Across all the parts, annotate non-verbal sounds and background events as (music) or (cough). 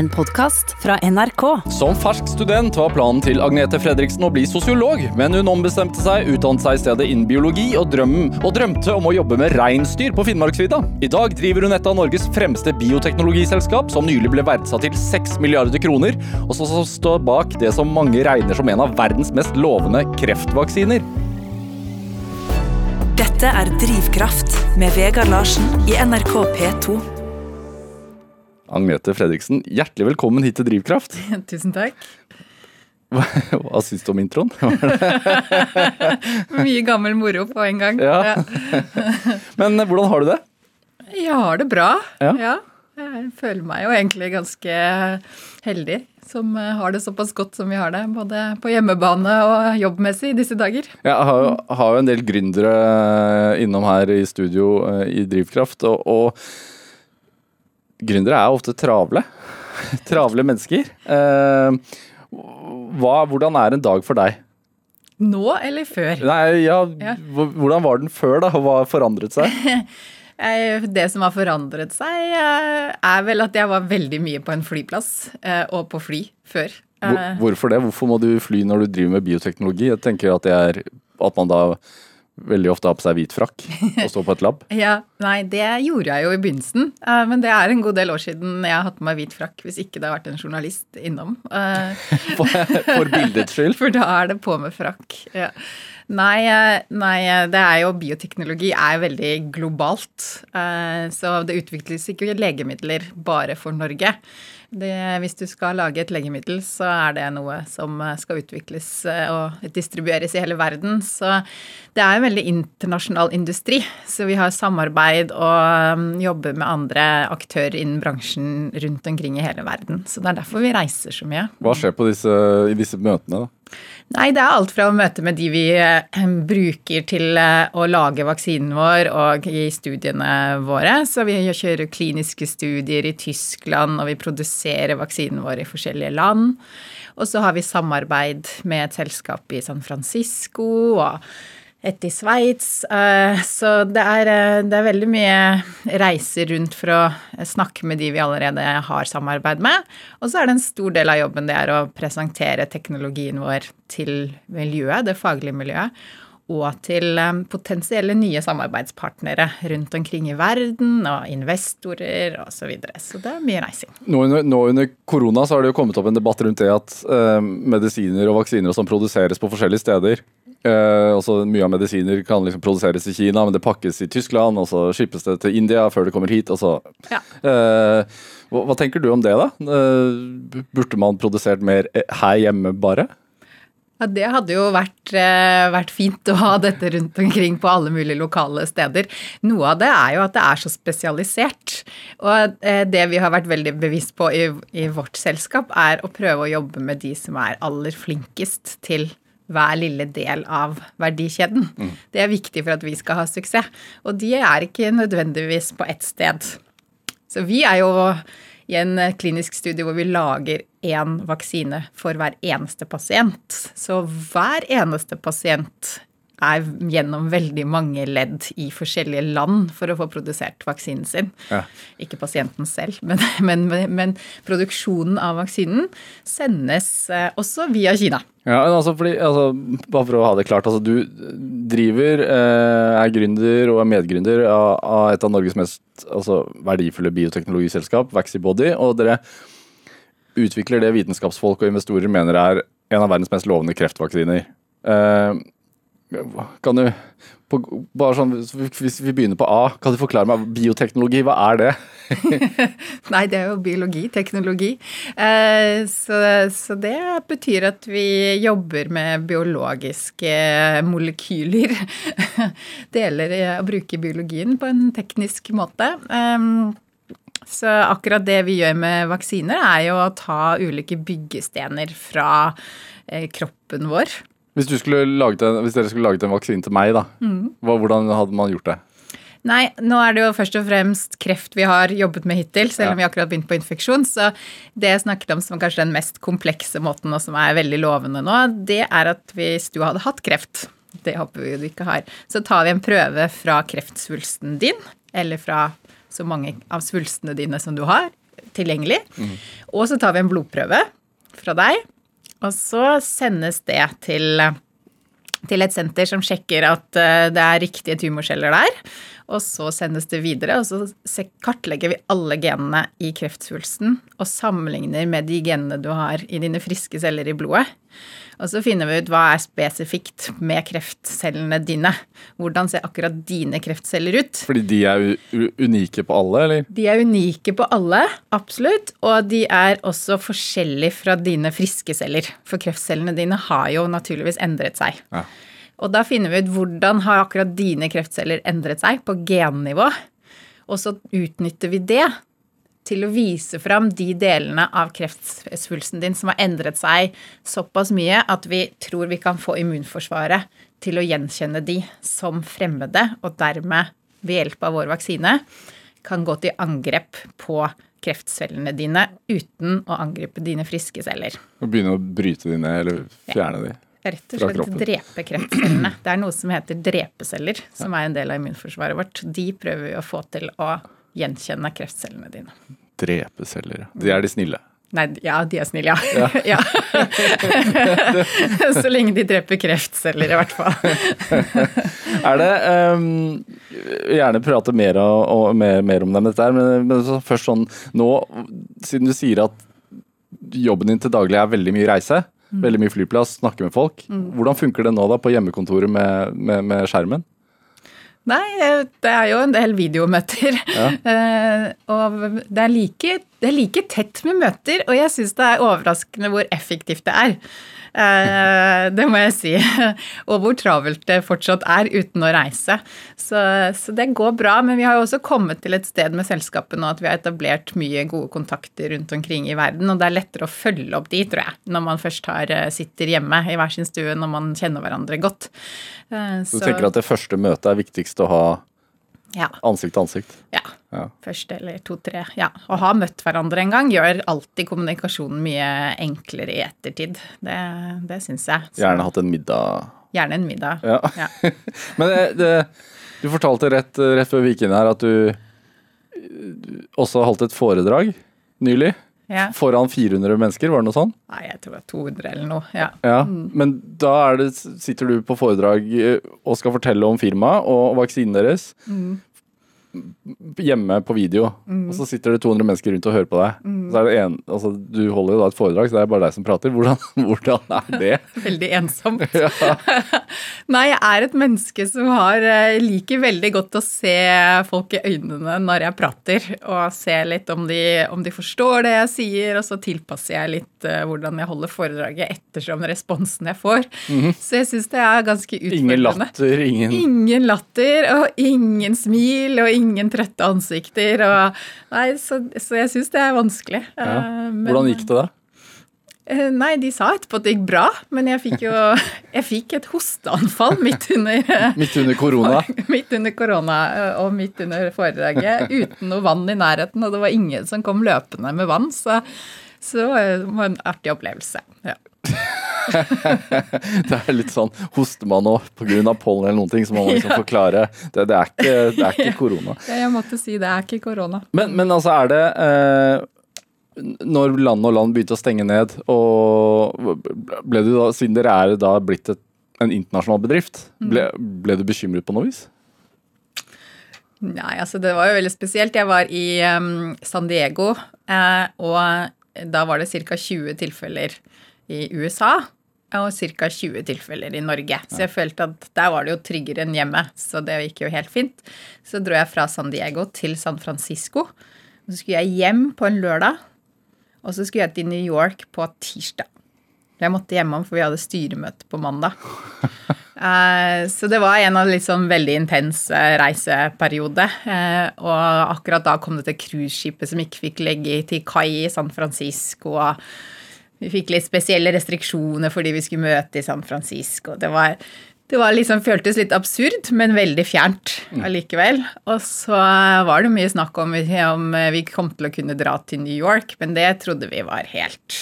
En podkast fra NRK. Som fersk student var planen til Agnete Fredriksen å bli sosiolog, men hun ombestemte seg, utdannet seg i stedet innen biologi og drømmen, og drømte om å jobbe med reinsdyr på Finnmarksvidda. I dag driver hun et av Norges fremste bioteknologiselskap, som nylig ble verdsatt til 6 milliarder kroner, og som står bak det som mange regner som en av verdens mest lovende kreftvaksiner. Dette er Drivkraft med Vegard Larsen i NRK P2. Agnete Fredriksen, hjertelig velkommen hit til Drivkraft. (laughs) Tusen takk. Hva, hva syns du om introen? (laughs) (laughs) Mye gammel moro på en gang. Ja. Men eh, hvordan har du det? Jeg har det bra. Ja. Jeg føler meg jo egentlig ganske heldig som eh, har det såpass godt som vi har det. Både på hjemmebane og jobbmessig i disse dager. Jeg har jo, har jo en del gründere eh, innom her i studio i Drivkraft, og, og gründere er ofte travle. (laughs) Travle mennesker. Eh, hva, hvordan er en dag for deg? Nå eller før? Nei, ja, Ja. Hvordan var den før, da? Hva forandret seg? (laughs) Det som har forandret seg, eh, er vel at jeg var veldig mye på en flyplass eh, og på fly før. Hvor, hvorfor det? Hvorfor må du fly når du driver med bioteknologi? Jeg tenker at det er at man da veldig ofte har på seg hvit frakk og står på et lab. (laughs) Ja, Nei, det gjorde jeg jo i begynnelsen. eh, Men det er en god del år siden jeg har hatt på meg hvit frakk, hvis ikke det har vært en journalist innom. Eh, (laughs) For, for bildets skyld. (laughs) For da er det på med frakk. Ja. Nei, eh, nei, eh, det er jo bioteknologi er veldig globalt. eh, Så det utvikles ikke legemidler bare for Norge. Det, hvis du skal lage et legemiddel, så er det noe som skal utvikles og distribueres i hele verden. Så det er en veldig internasjonal industri. Så vi har samarbeid og um, jobber med andre aktører innen bransjen rundt omkring i hele verden. Så det er derfor vi reiser så mye. Hva skjer disse, i disse møtene? da? Nei, det er alt fra å møte med de vi eh, bruker til eh, å lage vaksinen vår og i studiene våre. Så vi kjører kliniske studier i Tyskland, og vi produserer vaksinen vår i forskjellige land. Og så har vi samarbeid med et selskap i San Francisco og et i Sveits. eh, Så det er, eh, det er veldig mye reiser rundt for å snakke med de vi allerede har samarbeid med. Og så er det en stor del av jobben det er å presentere teknologien vår til miljøet, det faglige miljøet, og til eh, potensielle nye samarbeidspartnere rundt omkring i verden, og investorer osv. Så, videre. så det er mye reising. Nå under, nå under korona så har det jo kommet opp en debatt rundt det at eh, medisiner og vaksiner som produseres på forskjellige steder eh, altså Mye av medisiner kan liksom produseres i Kina, men det pakkes i Tyskland, og så shippes det til India før det kommer hit. og så... Ja. Eh, hva, hva tenker du om det, da? Eh, burde man produsert mer her hjemme, bare? Ja, Det hadde jo vært, vært fint å ha (laughs) dette rundt omkring på alle mulige lokale steder. Noe av det er jo at det er så spesialisert. Og det vi har vært veldig bevisst på i, i vårt selskap, er å prøve å jobbe med de som er aller flinkest til hver lille del av verdikjeden. Det er viktig for at vi skal ha suksess. Og de er ikke nødvendigvis på ett sted. Så vi er jo i en eh, klinisk studie hvor vi lager én vaksine for hver eneste pasient. Så hver eneste pasient er gjennom veldig mange ledd i forskjellige land for å få produsert vaksinen sin. Ja. Ikke pasienten selv, men, (laughs) men, men, men produksjonen av vaksinen sendes eh, også via Kina. Ja, altså, fordi, altså, Bare for å ha det klart. altså Du driver, eh, er gründer og er medgründer av, et av Norges mest altså, verdifulle bioteknologiselskap, Vaxibody. Og dere utvikler det vitenskapsfolk og investorer mener er en av verdens mest lovende kreftvaksiner. Eh, kan du på, bare sånn, Hvis vi begynner på A, kan du forklare meg bioteknologi? Hva er det? (laughs) Nei, det er jo biologi, teknologi. Eh, så, så det betyr at vi jobber med biologiske molekyler. (laughs) Deler og bruker biologien på en teknisk måte. Um, så akkurat det vi gjør med vaksiner, er jo å ta ulike byggestener fra eh, kroppen vår. Hvis, du skulle laget en, hvis dere skulle laget en vaksine til meg, da, hva, hvordan hadde man gjort det? Nei, nå er det jo først og fremst kreft vi har jobbet med hittil, selv Ja. om vi akkurat begynt på infeksjon. Så det jeg snakket om som kanskje den mest komplekse måten, og som er veldig lovende nå, det er at hvis du hadde hatt kreft, det håper vi du ikke har, så tar vi en prøve fra kreftsvulsten din, eller fra så mange av svulstene dine som du har, tilgjengelig. Og så tar vi en blodprøve fra deg, og så sendes det til til et senter som sjekker at eh, det er riktige tumorceller der. Og så sendes det videre, og så kartlegger vi alle genene i kreftsvulsten og sammenligner med de genene du har i dine friske celler i blodet. Og så finner vi ut hva er spesifikt med kreftcellene dine. Hvordan ser akkurat dine kreftceller ut? Fordi de er unike på alle, eller? De er unike på alle, absolutt. Og de er også forskjellige fra dine friske celler. For kreftcellene dine har jo naturligvis endret seg. Ja. Og da finner vi ut hvordan har akkurat dine kreftceller endret seg på gennivå. Og så utnytter vi det til å vise fram de delene av kreftsvulsten din som har endret seg såpass mye at vi tror vi kan få immunforsvaret til å gjenkjenne de som fremmede, og dermed ved hjelp av vår vaksine kan gå til angrep på kreftcellene dine uten å angripe dine friske celler. Og begynne å bryte de ned eller fjerne ja. de? Rett og slett drepe kreftcellene. Det er noe som heter drepeceller, som er en del av immunforsvaret vårt. De prøver vi å få til å gjenkjenne kreftcellene dine. Drepeceller. De er de snille? Nei, ja, de er snille, ja. ja. (laughs) (laughs) Så lenge de dreper kreftceller, i hvert fall. (laughs) er det um, Gjerne prate mer, og, og mer, mer, om dem, dette her, men, men først sånn nå, siden du sier at jobben din til daglig er veldig mye reise, mm. veldig mye flyplass, snakke med folk, mm. hvordan funker det nå da på hjemmekontoret med, med, med skjermen? Nei, det er jo en del videomøter. Ja. Uh, (laughs) og det er, like, det er, like, tett med møter, og jeg syns det er overraskende hvor effektivt det er. Uh, det må jeg si. (laughs) og hvor travelt det fortsatt er uten å reise. Så, så, det går bra. Men vi har jo også kommet til et sted med selskapet nå at vi har etablert mye gode kontakter rundt omkring i verden, og det er lettere å følge opp de, tror jeg, når man først har, eh, sitter hjemme i hver sin stue når man kjenner hverandre godt. Uh, så du tenker at det første møtet er viktigst å ha ja. Ansikt til ansikt. Ja. ja. Første eller to-tre. Ja. Å ha møtt hverandre en gang gjør alltid kommunikasjonen mye enklere i ettertid. Det, det syns jeg. Så. Gjerne hatt en middag. Gjerne en middag. Ja. ja. (laughs) Men det, det, du fortalte rett, rett før vi gikk inn her at du også holdt et foredrag nylig. Ja. Foran 400 mennesker, var det noe sånn? Nei, jeg tror det var 200 eller noe. ja. ja mm. Men da det, sitter du på foredrag eh, og skal fortelle om firmaet og vaksinen deres. Mm hjemme på video, mm. og så sitter det 200 mennesker rundt og hører på deg. Mm. Så er det en, altså, du holder jo da et foredrag, så det er bare deg som prater. Hvordan, (laughs) hvordan er det? (laughs) Veldig ensomt. Ja. (laughs) Nei, jeg er et menneske som har, eh, liker veldig godt å se folk i øynene når jeg prater, og se litt om de, om de forstår det jeg sier, og så tilpasser jeg litt hvordan jeg holder foredraget ettersom responsen jeg får. Mm. Så jeg syns det er ganske utfordrende. Ingen latter, ingen Ingen latter, og ingen smil, og ingen trøtte ansikter. Og, nei, så, så jeg syns det er vanskelig. Ja. Eh, men, Hvordan gikk det da? Eh, nei, de sa etterpå at det gikk bra, men jeg fikk jo (laughs) jeg fikk et hosteanfall midt under (laughs) Midt under korona? (laughs) Midt under korona og midt under foredraget, uten noe vann i nærheten, og det var ingen som kom løpende med vann, så, så det var en artig opplevelse. Ja. (laughs) det er litt sånn Hoster man nå pga. pollen eller noen ting, så må man liksom forklare. Det, det, er ikke, det, er ikke, korona. (laughs) Ja, jeg måtte si det er ikke korona. Men, men altså, er det eh, Når land og land begynte å stenge ned, og ble du da, siden dere er da blitt et, en internasjonal bedrift, mm. ble, ble du bekymret på noe vis? Nei, altså det var jo veldig spesielt. Jeg var i um, San Diego, eh, og da var det ca. 20 tilfeller i USA og ca. 20 tilfeller i Norge. Så jeg følte at der var det jo tryggere enn hjemme, så det gikk jo helt fint. Så dro jeg fra San Diego til San Francisco. Så skulle jeg hjem på en lørdag, og så skulle jeg til New York på tirsdag. Jeg måtte hjemom, for vi hadde styremøte på mandag. Eh, så det var en av litt sånn veldig intens eh, reiseperiode. Eh, og akkurat da kom det til cruiseskipet som ikke fikk legge til kai i San Francisco. og vi fikk litt spesielle restriksjoner fordi vi skulle møte i San Francisco. Det var, det var liksom, føltes litt absurd, men veldig fjernt mm. allikevel. Og så var det mye snakk om, om vi kom til å kunne dra til New York, men det trodde vi var helt,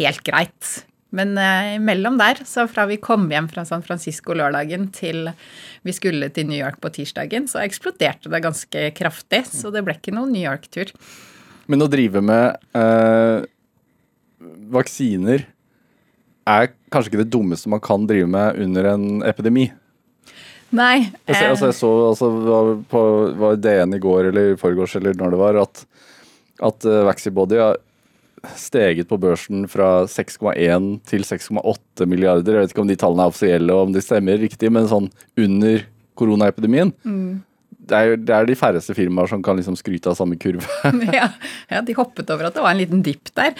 helt greit. Men imellom mellom der, så fra vi kom hjem fra San Francisco lørdagen til vi skulle til New York på tirsdagen, så eksploderte det ganske kraftig. Så det ble ikke noen New York-tur. Men å drive med eh, vaksiner er kanskje ikke det dummeste man kan drive med under en epidemi. Nei. Jeg, ser, altså, jeg så altså, var på var DN i går eller i forgårs eller når det var, at, at uh, Vaxibody har steget på børsen fra 6,1 til 6,8 milliarder. Jeg vet ikke om de tallene er offisielle og om de stemmer riktig, men sånn under koronaepidemien. Mm det er, det er de færreste firmaer som kan liksom skryte av samme kurve. (laughs) ja, ja, de hoppet over at det var en liten dipp der.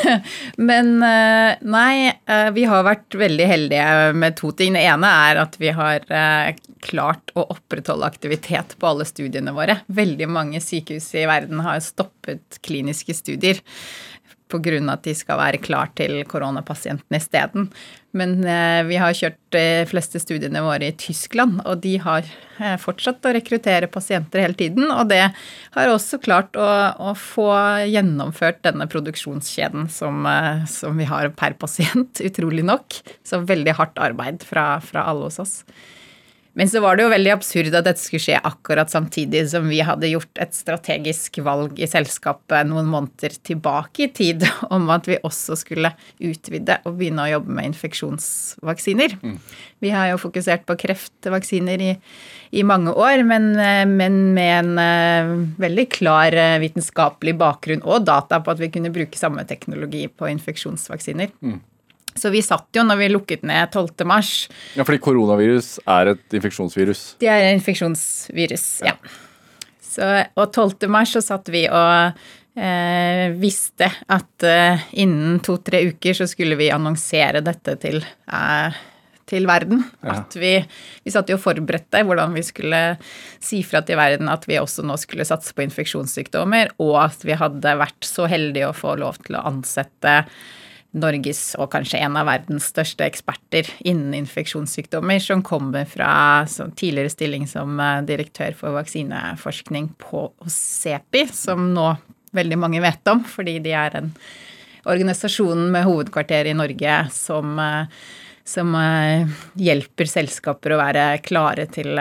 (laughs) Men eh, nei, eh, vi har vært veldig heldige med to ting. Det ene er at vi har eh, klart å opprettholde aktivitet på alle studiene våre. Veldig mange sykehus i verden har stoppet kliniske studier pga. at de skal være klar til koronapasientene isteden. Men eh, vi har kjørt de fleste studiene våre i Tyskland, og de har eh, fortsatt å rekruttere pasienter hele tiden. Og det har også klart å, å få gjennomført denne produksjonskjeden som, eh, som, vi har per pasient, (laughs) utrolig nok. Så veldig hardt arbeid fra, fra alle hos oss. Men så var det jo veldig absurd at dette skulle skje akkurat samtidig som vi hadde gjort et strategisk valg i selskapet noen måneder tilbake i tid (laughs) om at vi også skulle utvide og begynne å jobbe med infeksjonsvaksiner. Mm. Vi har jo fokusert på kreftvaksiner i, i mange år, men, men, med en uh, veldig klar uh, vitenskapelig bakgrunn og data på at vi kunne bruke samme teknologi på infeksjonsvaksiner. Mm. Så vi satt jo når vi lukket ned 12. mars. Ja, fordi koronavirus er et infeksjonsvirus? Det er et infeksjonsvirus, ja. ja. Så, og 12. mars så satt vi og eh, visste at eh, innen to-tre uker så skulle vi annonsere dette til, eh, til verden. Ja. At vi, vi satt jo og forberedte hvordan vi skulle si fra til verden at vi også nå skulle satse på infeksjonssykdommer, og at vi hadde vært så heldige å få lov til å ansette Norges og kanskje en av verdens største eksperter innen infeksjonssykdommer, som kommer fra tidligere stilling som eh, direktør for vaksineforskning på CEPI, som nå veldig mange vet om, fordi de er en organisasjon med hovedkvarter i Norge som, eh, som eh, hjelper selskaper å være klare til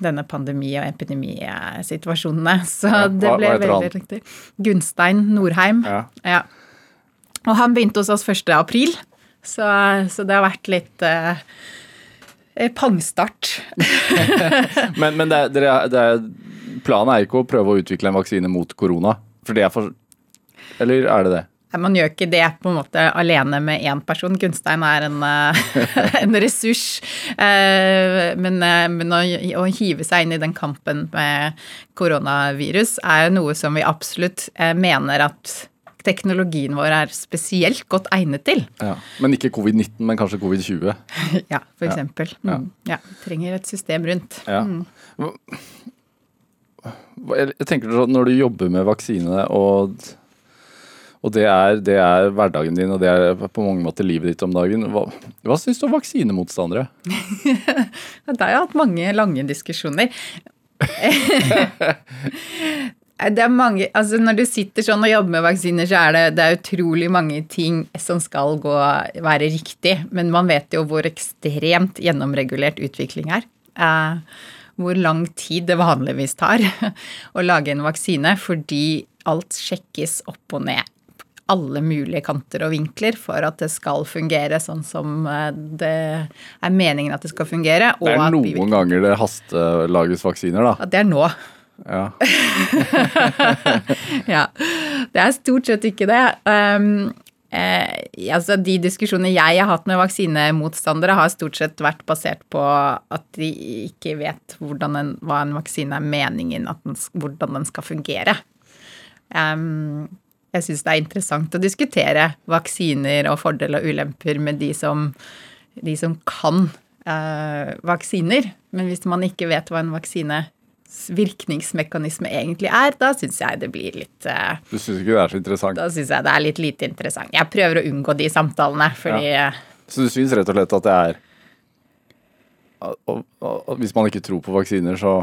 denne pandemi- og epidemisituasjonene. Så det ble veldig riktig. Gunstein Norheim. Ja. ja. Og han begynte hos oss 1. april, så, så det har vært litt eh, pangstart. (laughs) men, men det, det, det, planen er ikke å prøve å utvikle en vaksine mot korona? For det er for Eller er det det? Man gjør ikke det på en måte alene med én person. Gunstein er en, eh, (laughs) en ressurs. Eh, men, eh, men å, å, hive seg inn i den kampen med koronavirus er jo noe som vi absolutt mener at teknologien vår er spesielt godt egnet til. Ja, men ikke covid-19, men kanskje covid-20? (laughs) ja, for eksempel. Ja. Mm. ja. Trenger et system rundt. Ja. Mm. Jeg tenker Når du jobber med vaksine, og, og det, er, det, er, hverdagen din og det er på mange måter livet ditt om dagen, hva, hva syns du om vaksinemotstandere? (laughs) det har jeg hatt mange lange diskusjoner. (laughs) Det er mange, altså Når du sitter sånn og jobber med vaksiner, så er det, det er utrolig mange ting som skal gå, være riktig. Men man vet jo hvor ekstremt gjennomregulert utvikling er. Eh, hvor lang tid det vanligvis tar (laughs) å lage en vaksine, fordi alt sjekkes opp og ned. Alle mulige kanter og vinkler for at det skal fungere sånn som eh, det er meningen at det skal fungere. det er noen ganger det hastelages vaksiner, da. Det er nå. Ja. (laughs) ja. Det er stort sett ikke det. Um, eh, altså de diskusjonene jeg har hatt med vaksinemotstandere, har stort sett vært basert på at de ikke vet en, hva en vaksine er meningen, den, hvordan den skal fungere. Um, jeg syns det er interessant å diskutere vaksiner og fordeler og ulemper med de som, de som kan eh, vaksiner. Men hvis man ikke vet hva en vaksine virkningsmekanisme egentlig er, da syns jeg det blir litt uh, Du syns ikke det er så interessant? Da syns jeg det er litt lite interessant. Jeg prøver å unngå de samtalene, fordi ja. Så du syns rett og slett at det er og, og, og, Hvis man ikke tror på vaksiner, så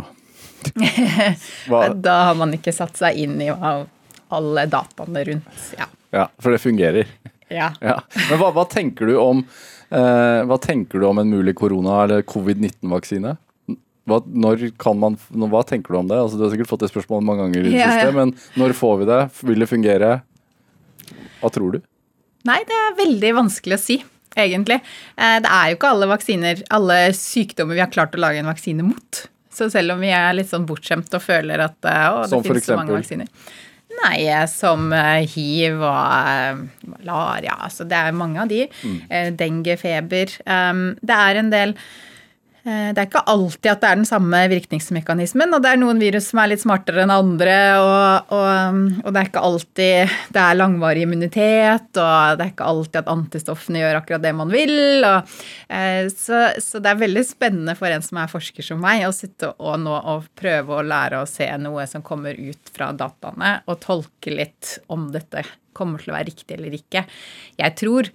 (laughs) Da har man ikke satt seg inn i alle dataene rundt. Ja, ja for det fungerer. Ja. (laughs) ja. Men hva, hva, tenker du om eh, hva tenker du om en mulig korona- eller covid-19-vaksine? Hva, når kan man, hva tenker du om det? Altså, du har sikkert fått det spørsmålet mange ganger i det Ja, siste, ja. men når får vi det? Vil det fungere? Hva tror du? Nei, det er veldig vanskelig å si, egentlig. Eh, Det er jo ikke alle vaksiner, alle sykdommer vi har klart å lage en vaksine mot. Så selv om vi er litt sånn bortskjemt og føler at eh, å, det finnes så mange vaksiner. Nei, eh, som hiv og malaria, altså det er mange av de. Mm. Denguefeber. Det er en del det er ikke alltid at det er den samme virkningsmekanismen, og det er noen virus som er litt smartere enn andre, og, og, og det er ikke alltid det er langvarig immunitet, og det er ikke alltid at antistoffene gjør akkurat det man vil. Og, eh, så, så det er veldig spennende for en som er forsker som meg, å sitte og nå og prøve å lære å se noe som kommer ut fra dataene, og tolke litt om dette kommer til å være riktig eller ikke. Jeg tror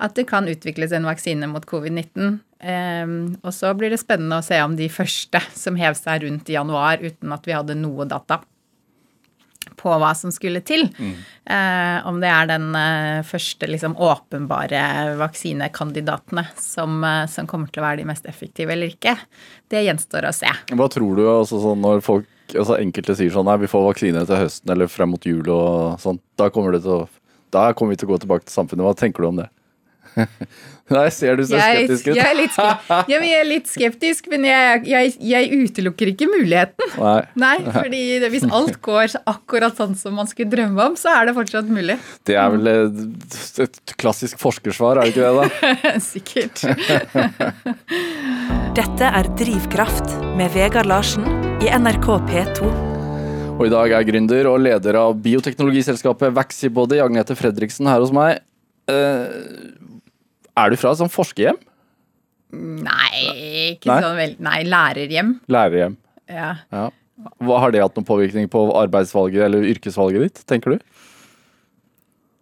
at det kan utvikles en vaksine mot covid-19. Um, og så blir det spennende å se om de første som hev seg rundt i januar uten at vi hadde noe data på hva som skulle til. Eh, om det er den eh, første liksom, åpenbare vaksinekandidatene som, eh, som kommer til å være de mest effektive eller ikke. Det gjenstår å se. Hva tror du altså, sånn, når folk, altså, enkelte sier sånn Nei, vi får vaksine til høsten eller frem mot jul og sånn. Da kommer, det til å, da kommer vi til å gå tilbake til samfunnet. Hva tenker du om det? (laughs) Nei, ser du så Jeg, skeptisk ut? jeg, er litt skep- (laughs) ja, men jeg er litt skeptisk, men jeg, jeg, jeg utelukker ikke muligheten. Nei. (laughs) Nei, fordi det, hvis alt går akkurat sånn som man skulle drømme om, så er det fortsatt mulig. Det er vel et, et klassisk forskersvar, er det ikke det? da? Sikkert. Dette er Drivkraft med Vegard Larsen i NRK P2. Og i dag er gründer og leder av bioteknologiselskapet Vaxibody, Agnete Fredriksen, her hos meg. Eh, er du fra et sånt forskerhjem? Nei, ikke Nei? sånn vel... Nei, lærerhjem. Lærerhjem? Ja. Ja. Hva Har det hatt noen påvirkning på arbeidsvalget eller yrkesvalget ditt, tenker du?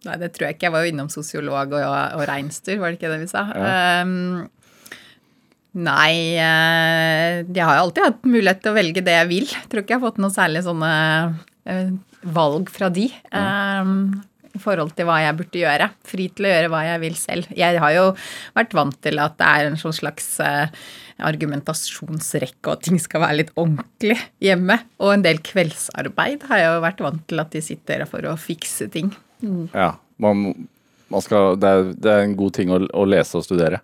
Nei, det tror jeg ikke. Jeg var jo innom sosiolog og, og reinsdyr, var det ikke det vi sa? Um, nei, eh, jeg har jo alltid hatt mulighet til å velge det jeg vil. Jeg tror ikke jeg har fått noen særlig sånne eh, valg fra de. Um, i forhold til hva jeg burde gjøre. Fri til å gjøre hva jeg vil selv. Jeg har jo vært vant til at det er en sånn slags eh, argumentasjonsrekke, og at ting skal være litt ordentlig hjemme. Og en del kveldsarbeid har jeg jo vært vant til at de sitter for å fikse ting. Ja. Man, man skal, det, er, det er en god ting å, å lese og studere.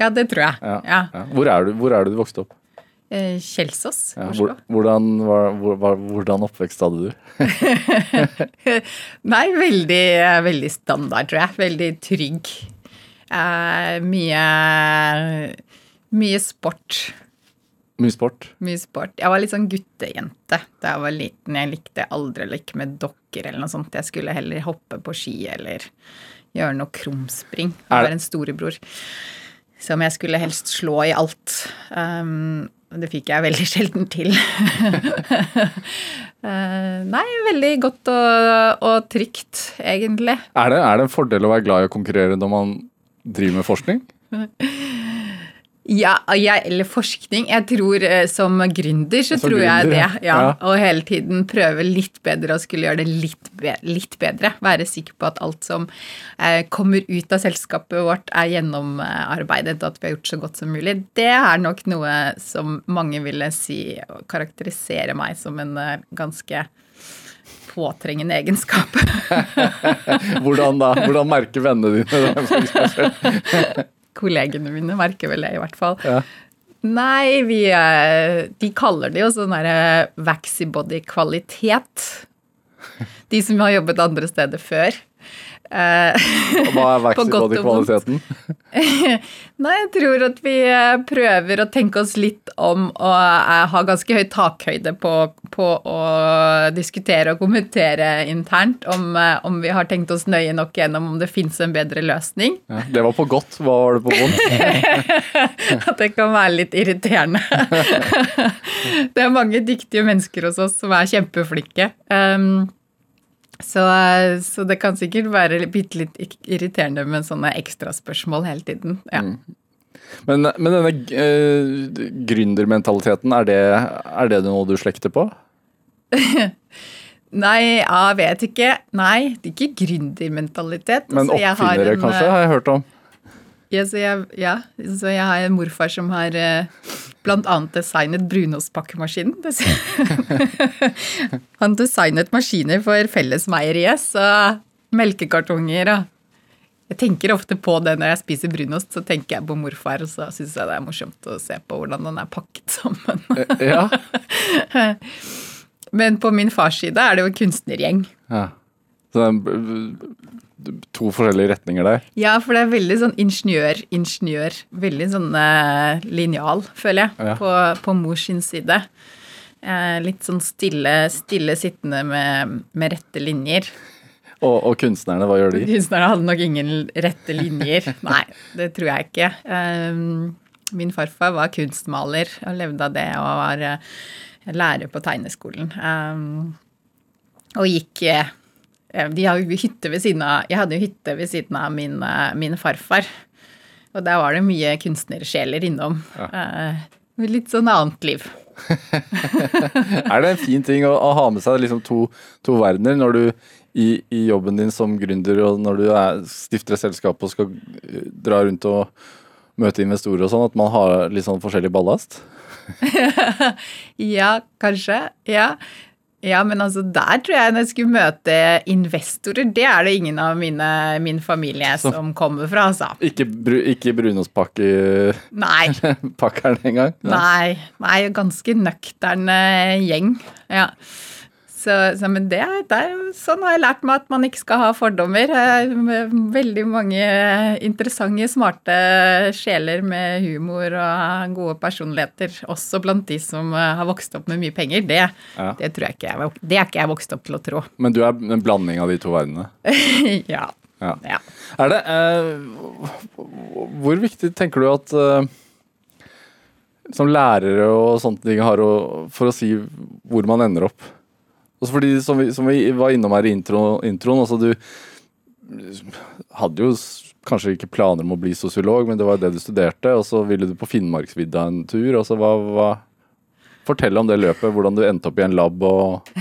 Ja, det tror jeg. Ja. Ja. Hvor, er du, hvor er du vokste opp? Eh, Kjelsås, Ja. Hvor, hvordan, var, hvordan oppvekst hadde du? (laughs) Nei, veldig, veldig standard, tror jeg. Veldig trygg. Eh, mye Mye sport. Mye sport? Mye sport. Jeg var litt sånn guttejente da jeg var liten. Jeg likte aldri å leke med dokker eller noe sånt. Jeg skulle heller hoppe på ski eller gjøre noe krumspring. Jeg var en storebror som jeg skulle helst slå i alt. Um, det fikk jeg veldig (laughs) sjelden til. (laughs) Eh, nei, veldig godt og, og trygt, egentlig. Er det, er det en fordel å være glad i å konkurrere når man driver med forskning? (laughs) Ja, jeg, eller forskning. Jeg tror eh, som gründer så Som tror jeg gründer, det. ja. Ja. Og hele tiden prøve litt bedre og skulle gjøre det litt, be litt bedre. Være sikker på at alt som eh, kommer ut av selskapet vårt er gjennomarbeidet, og at vi har gjort så godt som mulig. Det er nok noe som mange ville si og karakterisere meg som en eh, ganske påtrengende egenskap. (laughs) Hvordan da? Hvordan merker vennene dine det? (laughs) Kollegene mine merker vel det, i hvert fall. Ja. Nei, vi eh, De kaller det jo sånn derre Vaxibody-kvalitet. De som har jobbet andre steder før. Hva er. (laughs) Vaxibody-kvaliteten? (laughs) Nei, jeg tror at vi eh, prøver å tenke oss litt om og eh, ha ganske høy takhøyde på, på å diskutere og kommentere internt om, eh, om vi har tenkt oss nøye nok gjennom om det fins en bedre løsning. Ja, det var på godt. Hva var det på vondt? (laughs) At det kan være litt irriterende. det er mange dyktige mennesker hos oss som er kjempeflinke. Um, så, så det kan sikkert være bitte litt irriterende med sånne ekstraspørsmål hele tiden. Ja. Men, men denne uh, gründermentaliteten, er det, er det noe du slekter på? (laughs) Nei, jeg vet ikke. Nei, det er ikke gründermentalitet. Men Altså, oppfinnere, en, kanskje, har jeg hørt om. Ja så, jeg, ja, så jeg har en morfar som har eh, annet designet brunostpakkemaskinen. (laughs) Han designet maskiner for Fellesmeieriet, så melkekartonger og Jeg tenker ofte på det når jeg spiser brunost, så tenker jeg på morfar, og så syns jeg det er morsomt å se på hvordan den er pakket (laughs) sammen. Ja. Men på min fars side er det jo en kunstnergjeng. ja. Så b- to forskjellige retninger der. Ja, for det er veldig sånn ingeniør, ingeniør. Veldig sånn eh, linjal, føler jeg, Ja. på, på mors sin side. Eh, litt sånn stille, stille sittende med, med rette linjer. Og, og kunstnerne, hva gjør de? Kunstnerne hadde nok ingen rette linjer. (laughs) Nei, det tror jeg ikke. Eh, min farfar var kunstmaler og levde av det og var eh, lærer på tegneskolen. Eh, og gikk eh, De har jo hytte ved siden av Jeg hadde jo hytte ved siden av min, eh, min farfar. Og der var det mye kunstnersjeler innom. Ja. litt sånn annet liv. (laughs) Er det en fin ting å, å ha med seg liksom to, to verdener når du i, i jobben din som gründer og når du er, stifter et selskap og skal eh, dra rundt og møte investorer og sånn, at man har litt sånn forskjellig ballast? (laughs) Ja, kanskje. Ja. Ja, men altså der tror jeg når jeg skulle møte investorer, det er det ingen av mine, min familie Så- som kommer fra, altså. Ikke, bru, ikke brunostpakkeren Nei. (laughs) engang? Nei, nei, ganske nøktern eh, gjeng. Ja. Så, så, men det, det sånn har jeg lært meg at man ikke skal ha fordommer. Veldig mange interessante, smarte sjeler med humor og gode personligheter, også blant de som eh, har vokst opp med mye penger. Det, Ja. det tror jeg ikke jeg, det er ikke jeg vokst opp til å tro. (laughs) Men du er en blanding av de to verdenene? ja. Ja. ja. Er det eh, Hvor viktig tenker du at eh, som lærere og sånne ting har å, for å si hvor man ender opp? Også fordi, som vi, som vi var innom her i intro, introen, altså du hadde jo kanskje ikke planer om å bli sosiolog, men det var det du studerte, og så ville du på Finnmarksvidda en tur. Altså, hva, hva Fortell om det løpet, hvordan du endte opp i en lab og (laughs)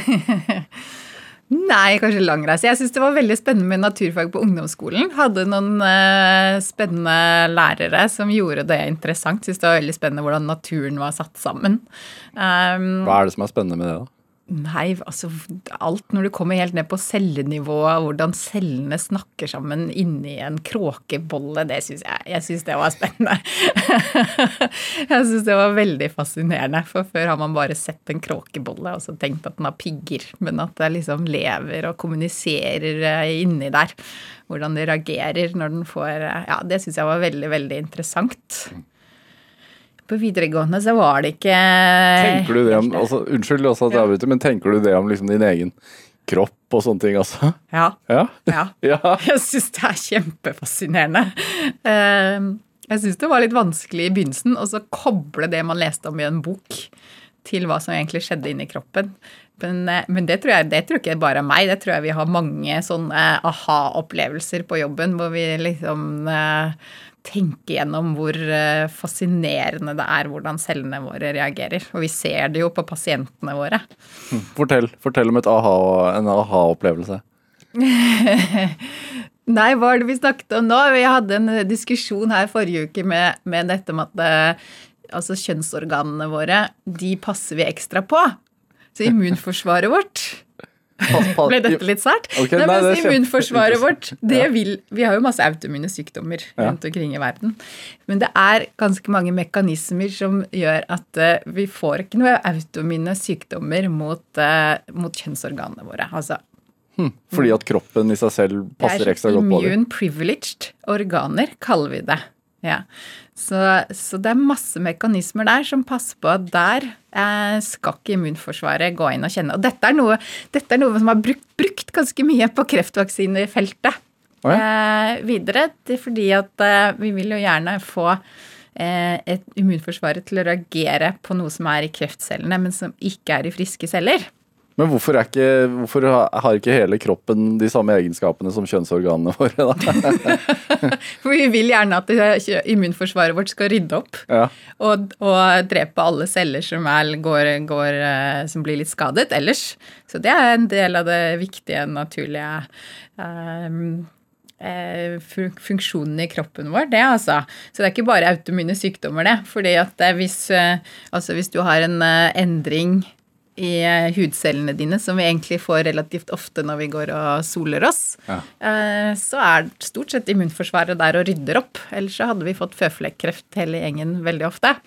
Nei, kanskje langreise. Jeg syns det var veldig spennende med naturfag på ungdomsskolen. Hadde noen eh, spennende lærere som gjorde det interessant. Syns det var veldig spennende hvordan naturen var satt sammen. Um, Hva er det som er spennende med det, da? Nei, altså alt når du kommer helt ned på cellenivå, hvordan cellene snakker sammen inni en kråkebolle, det syns jeg Jeg syns det var spennende. (laughs) jeg syns det var veldig fascinerende, for før har man bare sett en kråkebolle og så tenkt at den har pigger, men at det liksom lever og kommuniserer eh, inni der. Hvordan det reagerer når den får eh, Ja, det syns jeg var veldig, veldig interessant. På videregående så var det ikke Tenker du det om altså, Unnskyld også at jeg avbryter, men tenker du det om liksom din egen kropp og sånne ting altså? Ja. Ja? ja. (laughs) Ja. (laughs) Jeg syns det er kjempefascinerende. Eh, Jeg syns det var litt vanskelig i begynnelsen å så koble det man leste om i en bok, til hva som egentlig skjedde inni kroppen. Men, eh, men det, tror jeg, det tror ikke bare er meg, det tror jeg vi har mange sånne aha-opplevelser på jobben hvor vi liksom eh, tenker gjennom hvor eh, fascinerende det er hvordan cellene våre reagerer. Og vi ser det jo på pasientene våre. Fortell, fortell om et aha, en aha-opplevelse. (laughs) Nei, hva er det vi snakket om nå? Vi hadde en diskusjon her forrige uke med, med dette med at eh, altså kjønnsorganene våre, de passer vi ekstra på. Så immunforsvaret vårt (laughs) Ble dette litt sært? Okay, nei, nei, men det er immunforsvaret (laughs) vårt, det vil Vi har jo masse autoimmune sykdommer rundt omkring i verden. Men det er ganske mange mekanismer som gjør at uh, vi får ikke noe autoimmune sykdommer mot, uh, mot kjønnsorganene våre. Altså Fordi at kroppen i seg selv passer ekstra godt på det. Immune privileged organer, kaller vi det. Ja. Så, så det er masse mekanismer der som passer på at der eh, skal ikke immunforsvaret gå inn og kjenne. Og dette er noe, dette er noe som har brukt, brukt ganske mye på kreftvaksinefeltet. Å eh, videre, det er fordi at eh, vi vil jo gjerne få eh, et immunforsvaret til å reagere på noe som er i kreftcellene, men som ikke er i friske celler. Men hvorfor, ikke, hvorfor har ikke hele kroppen de samme egenskapene som kjønnsorganene våre? da? (laughs) For vi vil gjerne at immunforsvaret vårt skal rydde opp. Ja. og, og drepe alle celler som, er, går, går, eh, som blir litt skadet ellers. Så det er en del av det viktige, naturlige um, eh, funksjonene i kroppen vår, det altså. Så det er ikke bare automune sykdommer, det. Fordi at hvis, eh, altså hvis du har en endring i hudcellene dine, som vi egentlig får relativt ofte når vi går og soler oss, ja. så er stort sett immunforsvaret der og rydder opp. Ellers så hadde vi fått føflekkreft hele gjengen veldig ofte.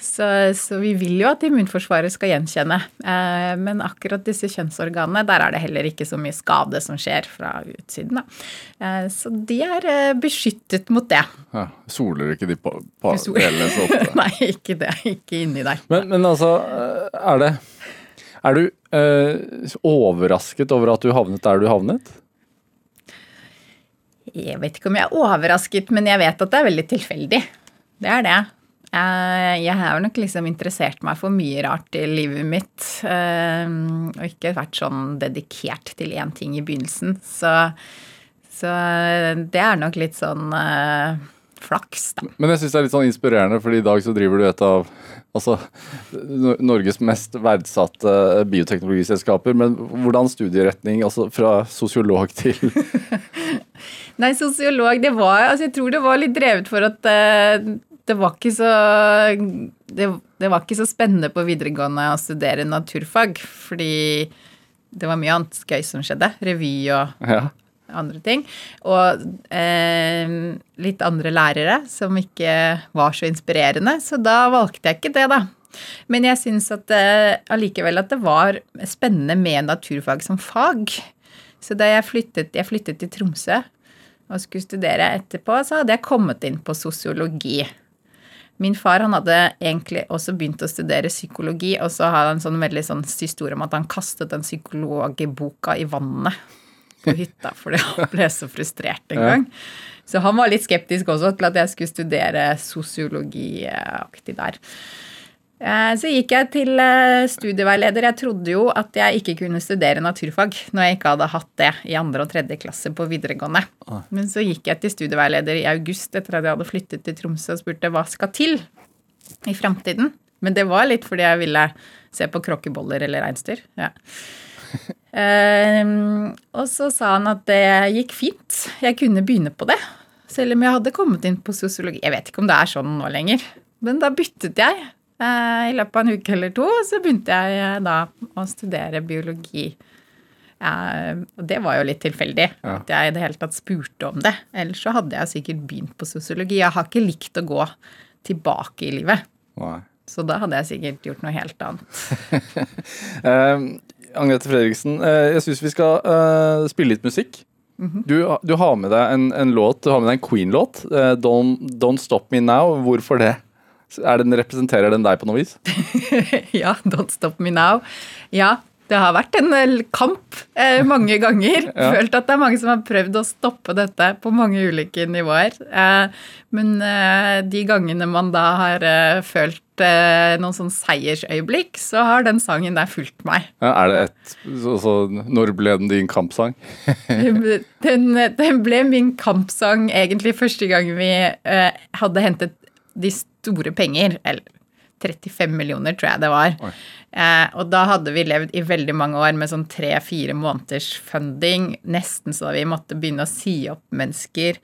Så, så, vi vil jo at immunforsvaret skal gjenkjenne. Eh, men akkurat disse kjønnsorganene, der er det heller ikke så mye skade som skjer fra utsiden. Eh, så de er eh, beskyttet mot det. Ja, soler ikke de på, på delene så ofte? (laughs) Nei, ikke det. Ikke inni der. Men, men altså, er det Er du eh, overrasket over at du havnet der du havnet? Jeg vet ikke om jeg er overrasket, men jeg vet at det er veldig tilfeldig. Det er det. Eh, jeg har nok liksom interessert meg for mye rart i livet mitt. Eh, og ikke vært sånn dedikert til én ting i begynnelsen. Så, så, det er nok litt sånn uh, flaks, da. Men jeg syns det er litt sånn inspirerende, for i dag så driver du et av altså, Norges mest verdsatte bioteknologiselskaper. Men hvordan studieretning, altså fra sosiolog til (laughs) Nei, sosiolog, det var Altså, jeg tror det var litt drevet for at uh, det var ikke så det, det, var ikke så spennende på videregående å studere naturfag, fordi det var mye annet gøy som skjedde. Revy og ja. Andre ting. Og eh, litt andre lærere som ikke var så inspirerende, så da valgte jeg ikke det, da. Men jeg syns at eh, allikevel at det var spennende med naturfag som fag. Så da jeg flyttet, jeg flyttet til Tromsø og skulle studere etterpå, så hadde jeg kommet inn på sosiologi. Min far han hadde egentlig også begynt å studere psykologi, og så har han en sånn veldig sånn historie om at han kastet den psykologboka i vannet på hytta fordi han (laughs) ble så frustrert en gang. Så han var litt skeptisk også til at jeg skulle studere sosiologiaktig der. Eh, så gikk jeg til eh, studieveileder. Jeg trodde jo at jeg ikke kunne studere naturfag når jeg ikke hadde hatt det i andre og tredje klasse på videregående. Men så gikk jeg til studieveileder i august etter at jeg hadde flyttet til Tromsø og spurte hva skal til i framtiden. Men det var litt fordi jeg ville se på kråkeboller eller reinsdyr. Ja. Um, og så sa han at det gikk fint. Jeg kunne begynne på det. Selv om jeg hadde kommet inn på sosiologi. Jeg vet ikke om det er sånn nå lenger. Men da byttet jeg Eh, i løpet av en uke eller to. Så begynte jeg eh, da å studere biologi. og det var jo litt tilfeldig ja. at jeg i det hele tatt spurte om det. Ellers så hadde jeg sikkert begynt på sosiologi. Jeg har ikke likt å gå tilbake i livet. Nei. Så da hadde jeg sikkert gjort noe helt annet. (laughs) Agnete Fredriksen, uh, jeg syns vi skal uh, spille litt musikk. Mm -hmm. du, du, har med deg en, en, låt, du har med deg en Queen-låt. Don't, Don't Stop Me Now. Hvorfor det? Den, representerer den deg på noe vis? (laughs) ja, Don't Stop Me Now. Ja, det har vært en eh, kamp eh, mange ganger. (laughs) ja. Følt at det er mange som har prøvd å stoppe dette på mange ulike nivåer. Eh, men eh, de gangene man da har eh, følt eh, noen sånn seiersøyeblikk, så har den sangen der fulgt meg. Ja, er det et så, så, Når ble den din kampsang? den, (laughs) den, ble min kampsang egentlig første gang vi hadde hentet de store penger. Eller 35 millioner, tror jeg det var. Eh, og da hadde vi levd i veldig mange år med sånn tre-fire måneders funding. Nesten så vi måtte begynne å si opp mennesker.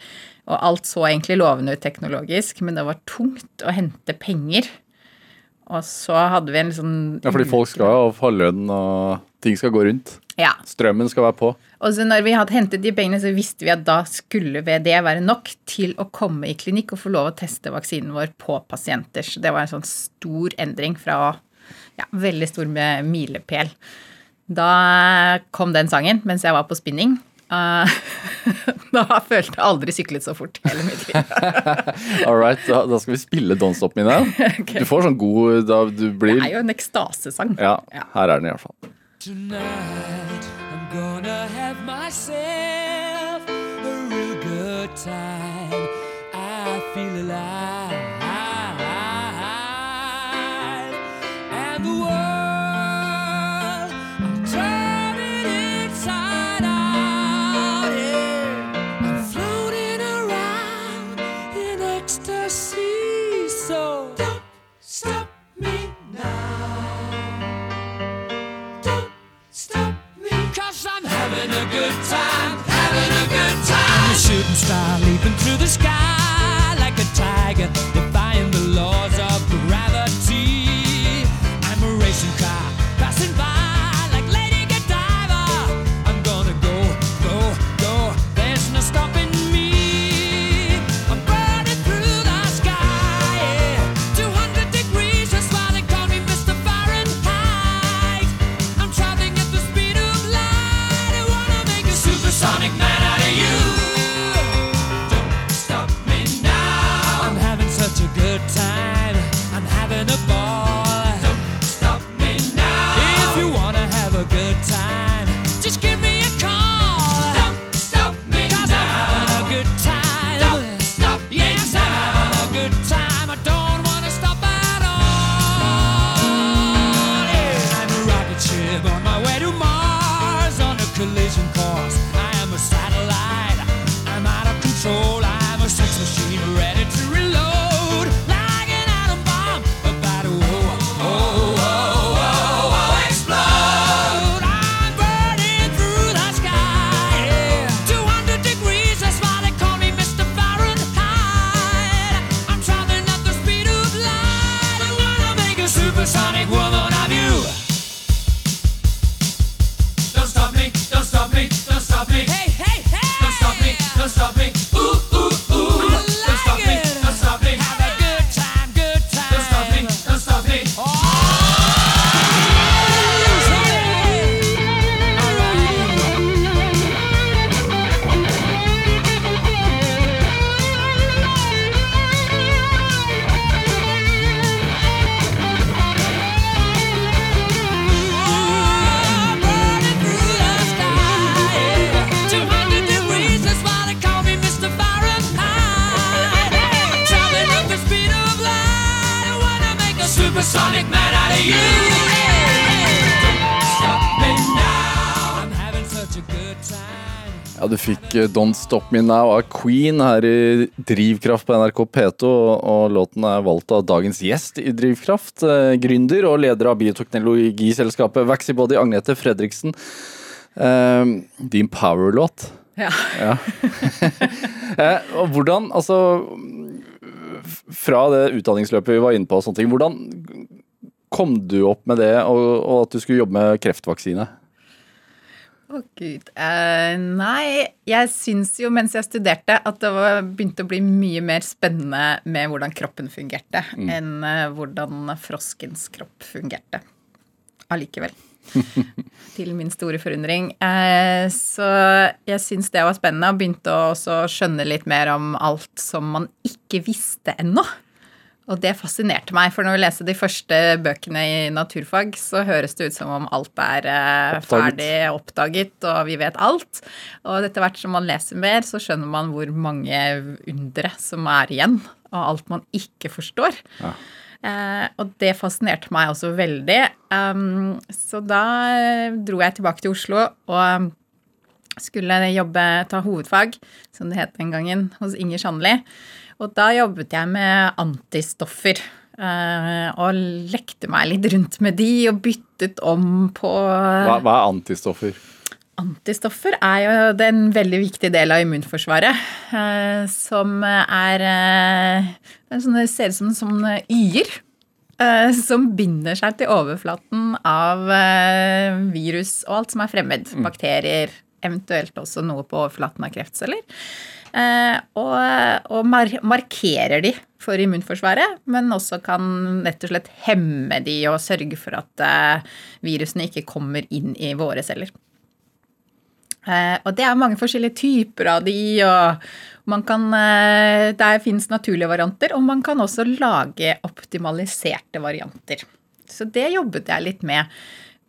Og alt så egentlig lovende ut teknologisk, men det var tungt å hente penger. Og så hadde vi en sånn Ja, fordi folk skal jo ha lønn, og ting skal gå rundt. Ja. Strømmen skal være på. Og så når vi hadde hentet de pengene, så visste vi at da skulle det være nok til å komme i klinikk og få lov å teste vaksinen vår på pasienter. Så det var en sånn stor endring fra ja, veldig stor med milepæl. Da kom den sangen mens jeg var på spinning. Uh, (laughs) da følte jeg aldri syklet så fort hele mitt liv. (laughs) All right, da, da, skal vi spille Don't Stop Me Now. (laughs) Okay. Du får sånn god da du blir... Det er jo en ekstasesang. Ja, her er den iallfall. Tonight I'm gonna have myself a real good time. I feel alive. shooting star leaping through the sky like a tiger, defying the laws Don't Stop Me Now av Queen her i Drivkraft på NRK P2, og, låten er valgt av dagens gjest i Drivkraft. Eh, gründer og leder av bioteknologiselskapet Vaxibody, Agnete Fredriksen. Eh, din power-låt. Ja. Ja. (laughs) eh, og hvordan, altså Fra det utdanningsløpet vi var inne på, og sånne ting, hvordan kom du opp med det, og, og at du skulle jobbe med kreftvaksine? Å, gud. Eh, nei, jeg syns jo mens jeg studerte at det var, begynte å bli mye mer spennende med hvordan kroppen fungerte, enn uh, hvordan froskens kropp fungerte. Allikevel. (laughs) Til min store forundring. Eh, så jeg syns det var spennende, og begynte å skjønne litt mer om alt som man ikke visste ennå. Og det fascinerte meg, for når vi leste de første bøkene i naturfag, så høres det ut som om alt er eh, Oppdaget. ferdig oppdaget, og vi vet alt. Og etter hvert som man leser mer, så skjønner man hvor mange undre som er igjen, og alt man ikke forstår. Eh, og det fascinerte meg også veldig. Um, så da eh, dro jeg tilbake til Oslo og skulle jobbe, ta hovedfag, som det het den gangen, hos Inger Sandli. Og da jobbet jeg med antistoffer. eh, og lekte meg litt rundt med de og byttet om på Hva, hva er antistoffer? Antistoffer er jo en veldig viktig del av immunforsvaret. eh, som er eh, det er ser ut som sånne y-er. eh, som binder seg til overflaten av eh, virus og alt som er fremmed. Bakterier, eventuelt også noe på overflaten av kreftceller. Eh, og og mar markerer de for immunforsvaret, men også kan rett og slett hemme de og sørge for at eh, virusene ikke kommer inn i våre celler. Eh, og det er mange forskjellige typer av de, og man kan Der fins naturlige varianter, og man kan også lage optimaliserte varianter. Så det jobbet jeg litt med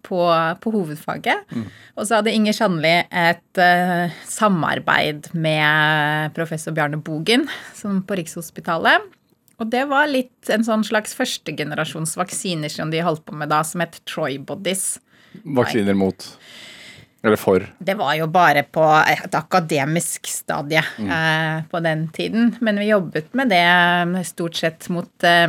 på, på hovedfaget. Og så hadde Inger Sandli et uh, samarbeid med professor Bjarne Bogen som på Rikshospitalet. Og det var litt en sånn slags førstegenerasjons vaksiner som de holdt på med da, som het Troybodies. Vaksiner mot Eller for? Det var jo bare på et akademisk stadie eh, på den tiden. Men vi jobbet med det stort sett mot eh,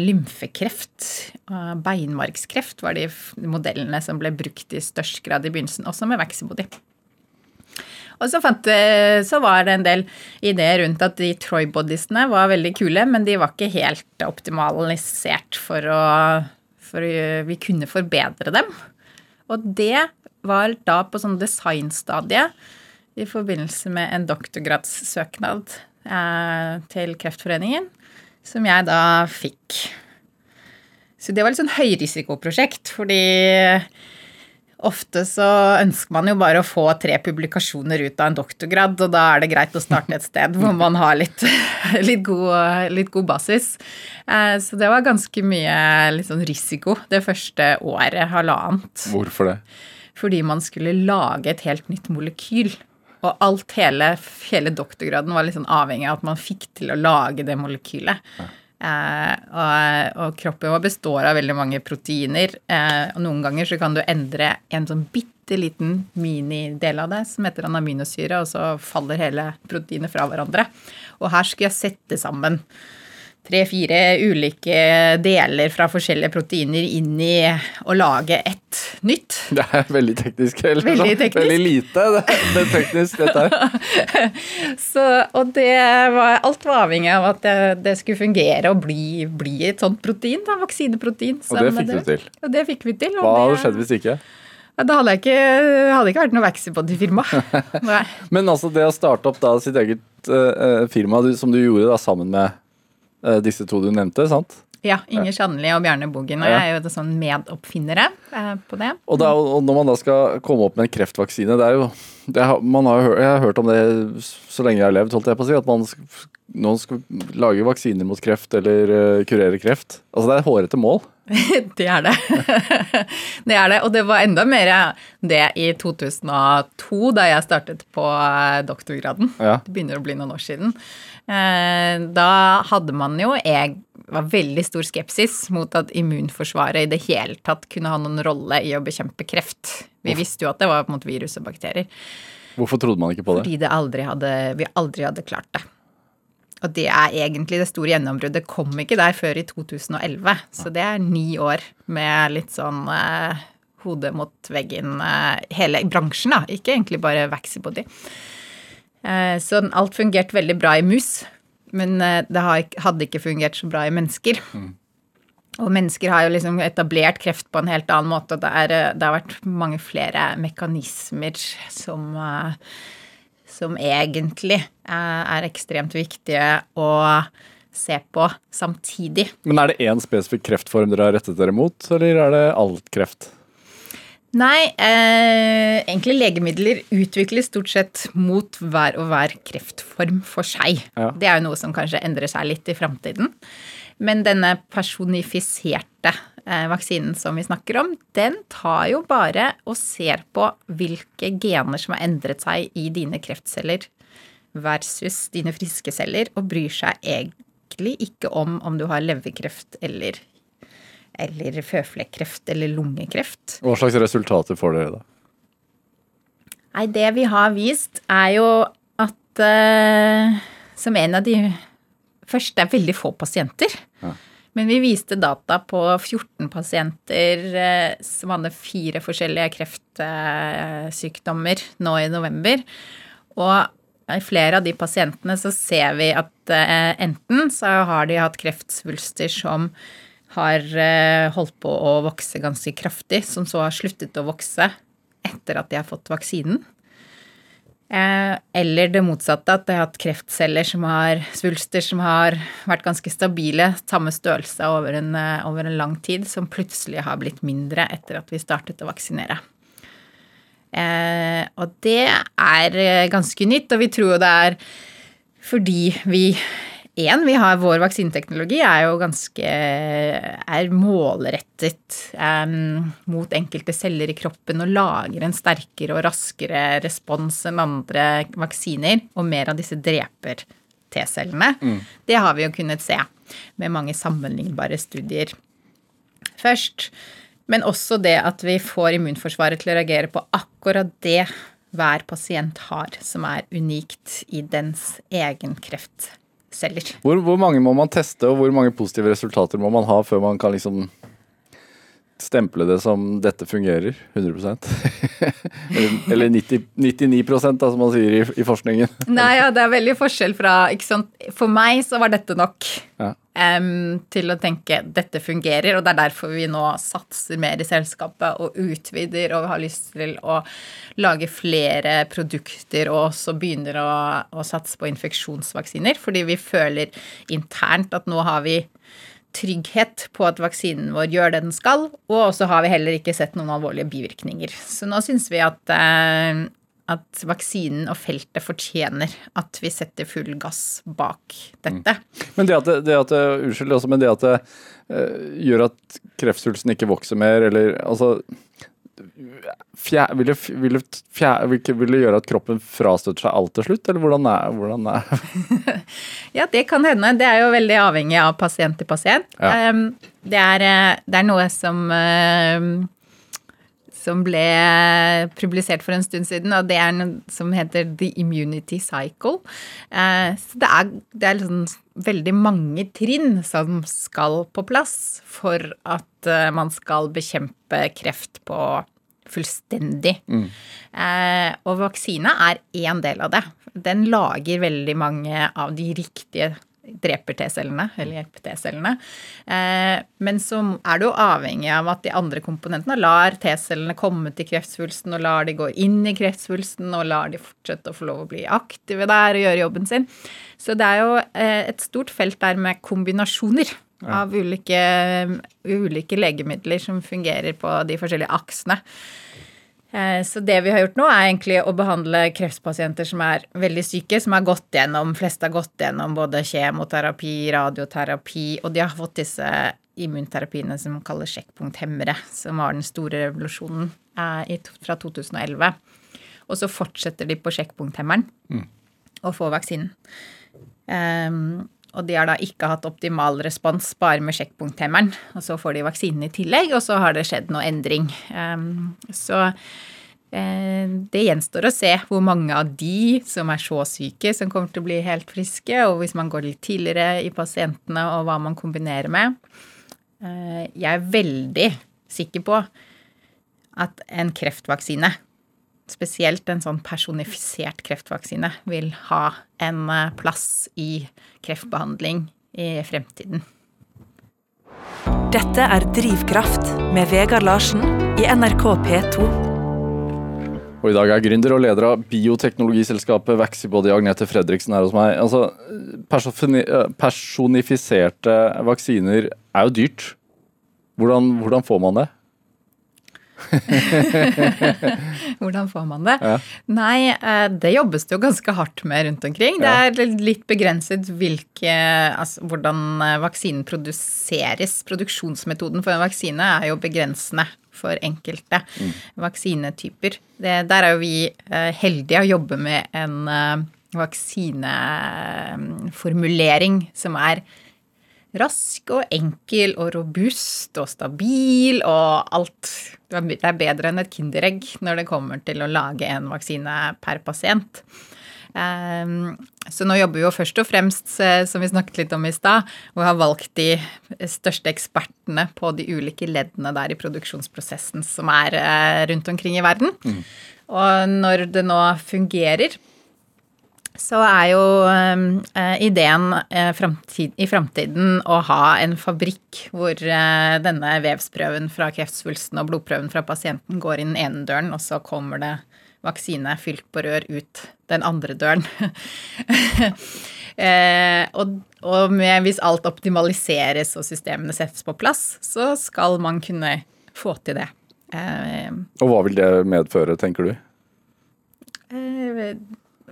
lymfekreft. og Beinmargskreft var de modellene som ble brukt i størst grad i begynnelsen, også med Vaxibody. Og så, fant, så var det en del ideer rundt at de Troy-bodiesene var veldig kule, men de var ikke helt optimalisert for å For vi kunne forbedre dem. Og det var da på sånn designstadie i forbindelse med en doktorgradssøknad eh, til Kreftforeningen, som jeg da fikk. Så det var litt sånn høyrisikoprosjekt, fordi ofte så ønsker man jo bare å få tre publikasjoner ut av en doktorgrad, og da er det greit å starte et sted hvor man har litt, (laughs) litt, god, litt god basis. Eh, Så det var ganske mye sånn risiko det første året, halvannet. Hvorfor det? Fordi man skulle lage et helt nytt molekyl. Og alt, hele, hele doktorgraden var liksom avhengig av at man fikk til å lage det molekylet. Eh, og, og kroppen vår består av veldig mange proteiner. Eh, og noen ganger så kan du endre en sånn bitte liten minidel av det, som heter anaminosyre, og så faller hele proteinet fra hverandre. Og her skulle jeg sette sammen tre-fire ulike deler fra forskjellige proteiner inn i å lage ett nytt. (laughs) Det er veldig teknisk. Eller Veldig teknisk. Veldig lite. Det, det teknisk, dette her. (laughs) Så, og det var, alt var avhengig av at det, det skulle fungere og bli, bli et sånt protein, da, vaksineprotein. Og det fikk du til. Og det fikk vi til. Hva hadde skjedd hvis ikke? Det Da hadde jeg ikke, hadde ikke vært noe Vaxibody-firma. (laughs) Men altså det å starte opp da sitt eget uh, firma som du gjorde da sammen med disse to du nevnte, sant? Ja, Inger Sandli og Bjarne Bogen. Og jeg er jo det sånn medoppfinnere eh, på det. Og, da, og når man da skal komme opp med en kreftvaksine det er jo, det har, man har, Jeg har hørt om det så lenge jeg har levd, holdt jeg på å si. At man nå skal lage vaksiner mot kreft eller eh, kurere kreft. Altså det er et hårete mål. (laughs) Det er det. (laughs) det er det. Og det var enda mer det i 2002, da jeg startet på eh, doktorgraden. Ja. Det begynner å bli noen år siden. Eh, Da hadde man jo jeg var veldig stor skepsis mot at immunforsvaret i det hele tatt kunne ha noen rolle i å bekjempe kreft. Vi visste jo at det var måte virus og bakterier. Hvorfor trodde man ikke på det? Fordi det aldri hadde, vi aldri hadde klart det. Og det er egentlig det store gjennombruddet. Kom ikke der før i 2011. Så det er ni år med litt sånn eh, hodet mot veggen eh, hele bransjen, da. Ikke egentlig bare Vaxibody. Eh, så alt fungerte veldig bra i mus, men eh, det hadde ikke fungert så bra i mennesker. Og mennesker har jo liksom etablert kreft på en helt annen måte. Det, er, eh, det har vært mange flere mekanismer som, som egentlig er ekstremt viktige å se på samtidig. Men er det én spesifikk kreftform dere har rettet dere mot, eller er det all kreft? Nei, eh, egentlig legemidler utvikles stort sett mot hver og hver kreftform for seg. Ja. Det er jo noe som kanskje endrer seg litt i framtiden. Men denne personifiserte eh, vaksinen som vi snakker om, den tar jo bare og ser på hvilke gener som har endret seg i dine kreftceller versus dine friske celler, og bryr seg egentlig ikke om om du har leverkreft eller, eller føflekkreft eller lungekreft. Hva slags resultater får dere da? Nei, det vi har vist, er jo at uh, som en av de Først, det er veldig få pasienter. Men vi viste data på 14 pasienter uh, som hadde fire forskjellige kreftsykdommer nå i november. Og i flere av de pasientene så ser vi at enten så har de hatt kreftsvulster som har eh, holdt på å vokse ganske kraftig, som så har sluttet å vokse etter at de har fått vaksinen. Eh, Eller det motsatte, at de har hatt kreftceller som har svulster som har vært ganske stabile, samme størrelse over en, eh, over en lang tid, som plutselig har blitt mindre etter at vi startet å vaksinere. Og det er ganske nytt, og vi tror jo det er fordi vi en, vi har vår vaksineteknologi er jo ganske er målrettet um, mot enkelte celler i kroppen og lager en sterkere og raskere respons enn andre vaksiner, og mer av disse dreper T-cellene. Det har vi jo kunnet se med mange sammenlignbare studier først. Men også det at vi får immunforsvaret til å reagere på akkurat det hver pasient har, som er unikt i dens egen kreftceller. Hvor, hvor mange må man teste, og hvor mange positive resultater må man ha før man kan liksom stemple det som 'dette fungerer'? 100 (laughs) Eller, eller 90, 99 da, som man sier i, i forskningen. (laughs) Nei, ja, det er veldig forskjell fra? For meg så var dette nok Ja. um, til å tenke dette fungerer, og det er derfor vi nå satser mer i selskapet og utvider og har lyst til å lage flere produkter og også begynner å, å satse på infeksjonsvaksiner, fordi vi føler internt at nå har vi trygghet på at vaksinen vår gjør det den skal, og så har vi heller ikke sett noen alvorlige bivirkninger. Så nå syns vi at, eh, at vaksinen og feltet fortjener at vi setter full gass bak dette. Men det at det, at Unnskyld, også, men det at det eh, gjør at kreftsvulsten ikke vokser mer, eller altså fjær, vil, det, vil, det, fjær, vil det gjøre at kroppen frastøter seg alt til slutt, eller hvordan er, hvordan er (laughs) Ja, det kan hende. Det er jo veldig avhengig av pasient til pasient. Ja. Ehm, Det, er, eh, det er noe som ehm, som ble publisert for en stund siden, og det er noe som heter The Immunity Cycle. Eh, Så det er, det er liksom veldig mange trinn som skal på plass for at eh, man skal bekjempe kreft på fullstendig. Mm. og vaksine er én del av det. Den lager veldig mange av de riktige dreper T-cellene, eller hjelper T-cellene. Eh, men så er du jo avhengig av at de andre komponentene lar T-cellene komme til kreftsvulsten, og lar de gå inn i kreftsvulsten, og lar de fortsette å få lov å bli aktive der og gjøre jobben sin. Så det er jo eh, et stort felt der med kombinasjoner av ulike, ulike legemidler som fungerer på de forskjellige aksene. Eh, Så det vi har gjort nå, er egentlig å behandle kreftpasienter som er veldig syke, som har gått gjennom, flest har gått gjennom både kjemoterapi, radioterapi, og de har fått disse immunterapiene som kalles sjekkpunkthemmere, som var den store revolusjonen eh, fra 2011. Og så fortsetter de på sjekkpunkthemmeren og får vaksinen. Ehm, og de har da ikke hatt optimal respons bare med sjekkpunkthemmeren. Og så får de vaksinen i tillegg, og så har det skjedd noe endring. Ehm, så eh, det gjenstår å se hvor mange av de som er så syke, som kommer til å bli helt friske, og hvis man går litt tidligere i pasientene, og hva man kombinerer med. Eh, jeg er veldig sikker på at en kreftvaksine spesielt en sånn personifisert kreftvaksine vil ha en eh, plass i kreftbehandling i fremtiden. Dette er Drivkraft med Vegard Larsen i NRK P2. Og i dag er gründer og leder av bioteknologiselskapet Vaxibody Agnete Fredriksen her hos meg. Altså, eh, personifiserte vaksiner er jo dyrt. Hvordan, hvordan får man det? (laughs) Hvordan får man det? Ja. Nei, eh, det jobbes det jo ganske hardt med rundt omkring. Det er litt begrenset hvilke, altså, hvordan eh, vaksinen produseres. Produksjonsmetoden for en vaksine er jo begrensende for enkelte vaksinetyper. Det, der er jo vi eh, heldige å jobbe med en vaksineformulering som er rask og enkel og robust og stabil og alt. Det er bedre enn et kinderegg når det kommer til å lage en vaksine per pasient. Ehm, Så nå jobber vi jo først og fremst, eh, som vi snakket litt om i stad, og har valgt de største ekspertene på de ulike leddene der i produksjonsprosessen som er eh, rundt omkring i verden. Og når det nå fungerer, så er jo eh, ideen eh, fremtid, i framtiden å ha en fabrikk hvor eh, denne vevsprøven fra kreftsvulsten og blodprøven fra pasienten går inn ene døren, og så kommer det vaksine fylt på rør ut den andre døren. (laughs) og og med, hvis alt optimaliseres og systemene settes på plass, så skal man kunne få til det. Og hva vil det medføre, tenker du?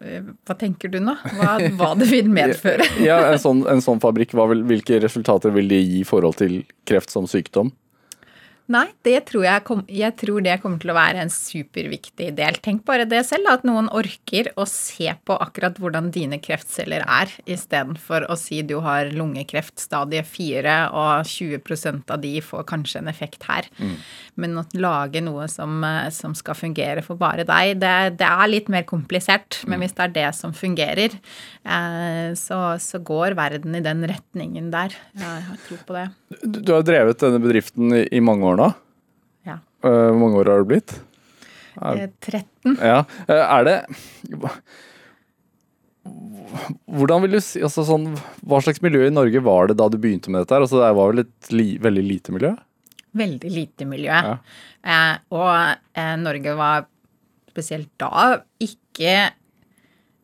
Eh, Hva tenker du nå? Hva, hva det vil medføre? (laughs) Ja, en sånn, en sånn fabrikk, vil, hvilke resultater vil de gi i forhold til kreft som sykdom? Nei, det tror jeg, kom, jeg tror det kommer til å være en superviktig del. Tenk bare det selv, at noen orker å se på akkurat hvordan dine kreftceller er, istedenfor å si du har lungekreft stadie 4, og 20% av de får kanskje en effekt her. Men å lage noe som, eh, som skal fungere for bare deg, det, det er litt mer komplisert. Men hvis det er det som fungerer, eh, så, så går verden i den retningen der. Jeg har tro på det. Du, du har drevet denne bedriften i, i mange år nå. Eh, Hvor mange år har det blitt? Eh, 13. Ja. Eh, Er det Hvordan vil du si altså sånn, Hva slags miljø i Norge var det da du begynte med dette? Altså Det var vel et li, veldig lite miljø? Veldig lite miljø. Ja. Eh, og eh, Norge var spesielt da ikke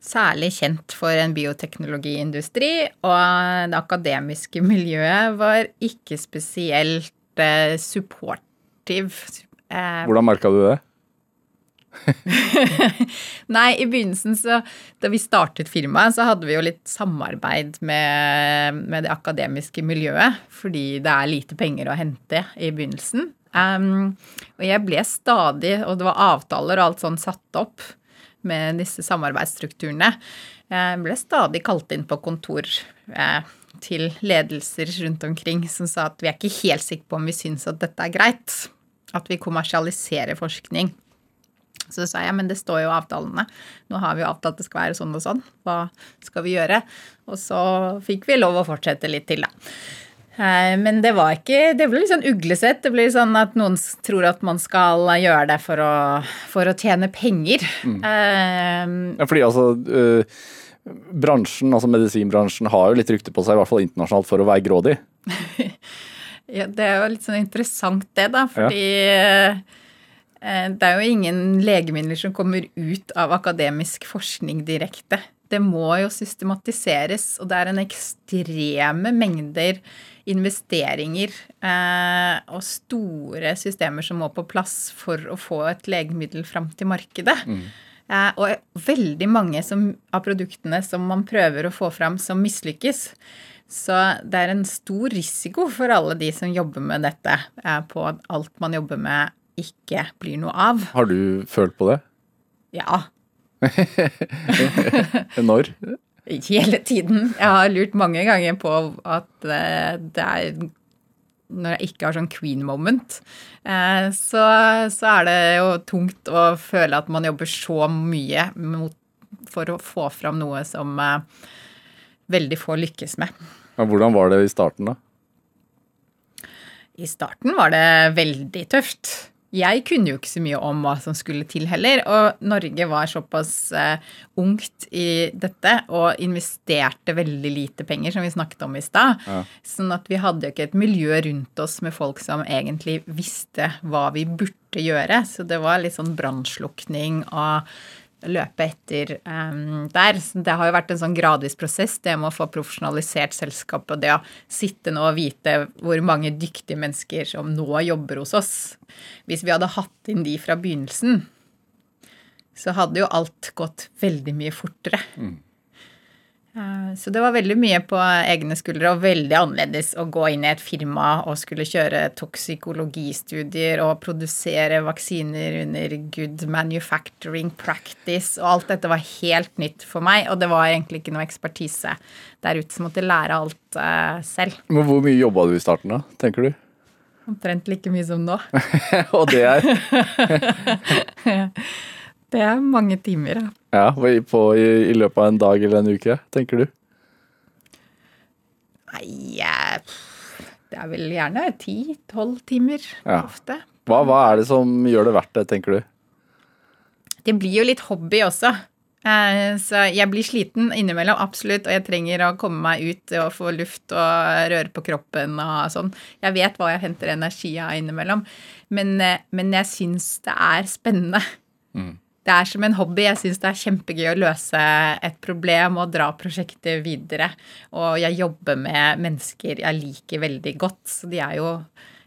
særlig kjent for en bioteknologiindustri, og det akademiske miljøet var ikke spesielt eh, supportive. Eh, Hvordan merka du det? (laughs) Nei, i begynnelsen så Da vi startet firmaet, så hadde vi jo litt samarbeid med, med det akademiske miljøet, fordi det er lite penger å hente i begynnelsen. Um, og jeg ble stadig, og det var avtaler og alt sånn satt opp med disse samarbeidsstrukturene. Jeg ble stadig kalt inn på kontor eh, til ledelser rundt omkring som sa at vi er ikke helt sikre på om vi syns at dette er greit. At vi kommersialiserer forskning. Så sa jeg, men det står jo i avtalene. Nå har vi jo avtalt det skal være sånn og sånn. Hva skal vi gjøre? Og så fikk vi lov å fortsette litt til, da. Eh, Men det var ikke Det ble litt sånn uglesett. Det blir sånn at noen tror at man skal gjøre det for å, for å tjene penger. Eh, Ja, fordi altså øh, Bransjen, altså medisinbransjen har jo litt rykte på seg, i hvert fall internasjonalt, for å være grådig. (laughs) Ja, det er jo litt sånn interessant det, da, fordi ja. det er jo ingen legemidler som kommer ut av akademisk forskning direkte. Det må jo systematiseres, og det er en ekstreme mengder investeringer eh, og store systemer som må på plass for å få et legemiddel fram til markedet. Eh, og veldig mange som, av produktene som man prøver å få fram, som mislykkes. Så det er en stor risiko for alle de som jobber med dette, eh, på at alt man jobber med, ikke blir noe av. Har du følt på det? Ja, (laughs) Når? hele tiden. Jeg har lurt mange ganger på at eh, det er når jeg ikke har sånn queen moment, eh, så, så er det jo tungt å føle at man jobber så mye mot, for å få fram noe som eh, veldig få lykkes med. Ja, hvordan var det i starten, da? I starten var det veldig tøft. Jeg kunne jo ikke så mye om hva som skulle til heller, og Norge var såpass uh, ungt i dette og investerte veldig lite penger, som vi snakket om i stad. Ja. Sånn at vi hadde jo ikke et miljø rundt oss med folk som egentlig visste hva vi burde gjøre. Så det var litt sånn brannslukning og løpe etter um, der. Det har jo vært en sånn gradvis prosess, det med å få profesjonalisert selskapet og det å sitte nå og vite hvor mange dyktige mennesker som nå jobber hos oss. Hvis vi hadde hatt inn de fra begynnelsen, så hadde jo alt gått veldig mye fortere. Eh, Så det var veldig mye på egne skuldre og veldig annerledes å gå inn i et firma og skulle kjøre toksikologistudier og produsere vaksiner under good manufacturing practice, og alt dette var helt nytt for meg, og det var egentlig ikke noe ekspertise der ute som måtte lære alt eh, selv. Men hvor mye jobba du i starten, da, tenker du? Omtrent like mye som nå. (laughs) Og det er (laughs) Det er mange timer, ja. ja, på, i, i løpet av en dag eller en uke, tenker du? Nei, det er vel gjerne ti-tolv timer Ja. ofte. Hva, hva er det som gjør det verdt det, tenker du? Det blir jo litt hobby også. Eh, Så jeg blir sliten innimellom, absolutt, og jeg trenger å komme meg ut og få luft og røre på kroppen og sånn. Jeg vet hva jeg henter energi av innimellom, men, eh, men jeg syns det er spennende. Det er som en hobby. Jeg syns det er kjempegøy å løse et problem og dra prosjektet videre. Og jeg jobber med mennesker jeg liker veldig godt, så de er jo,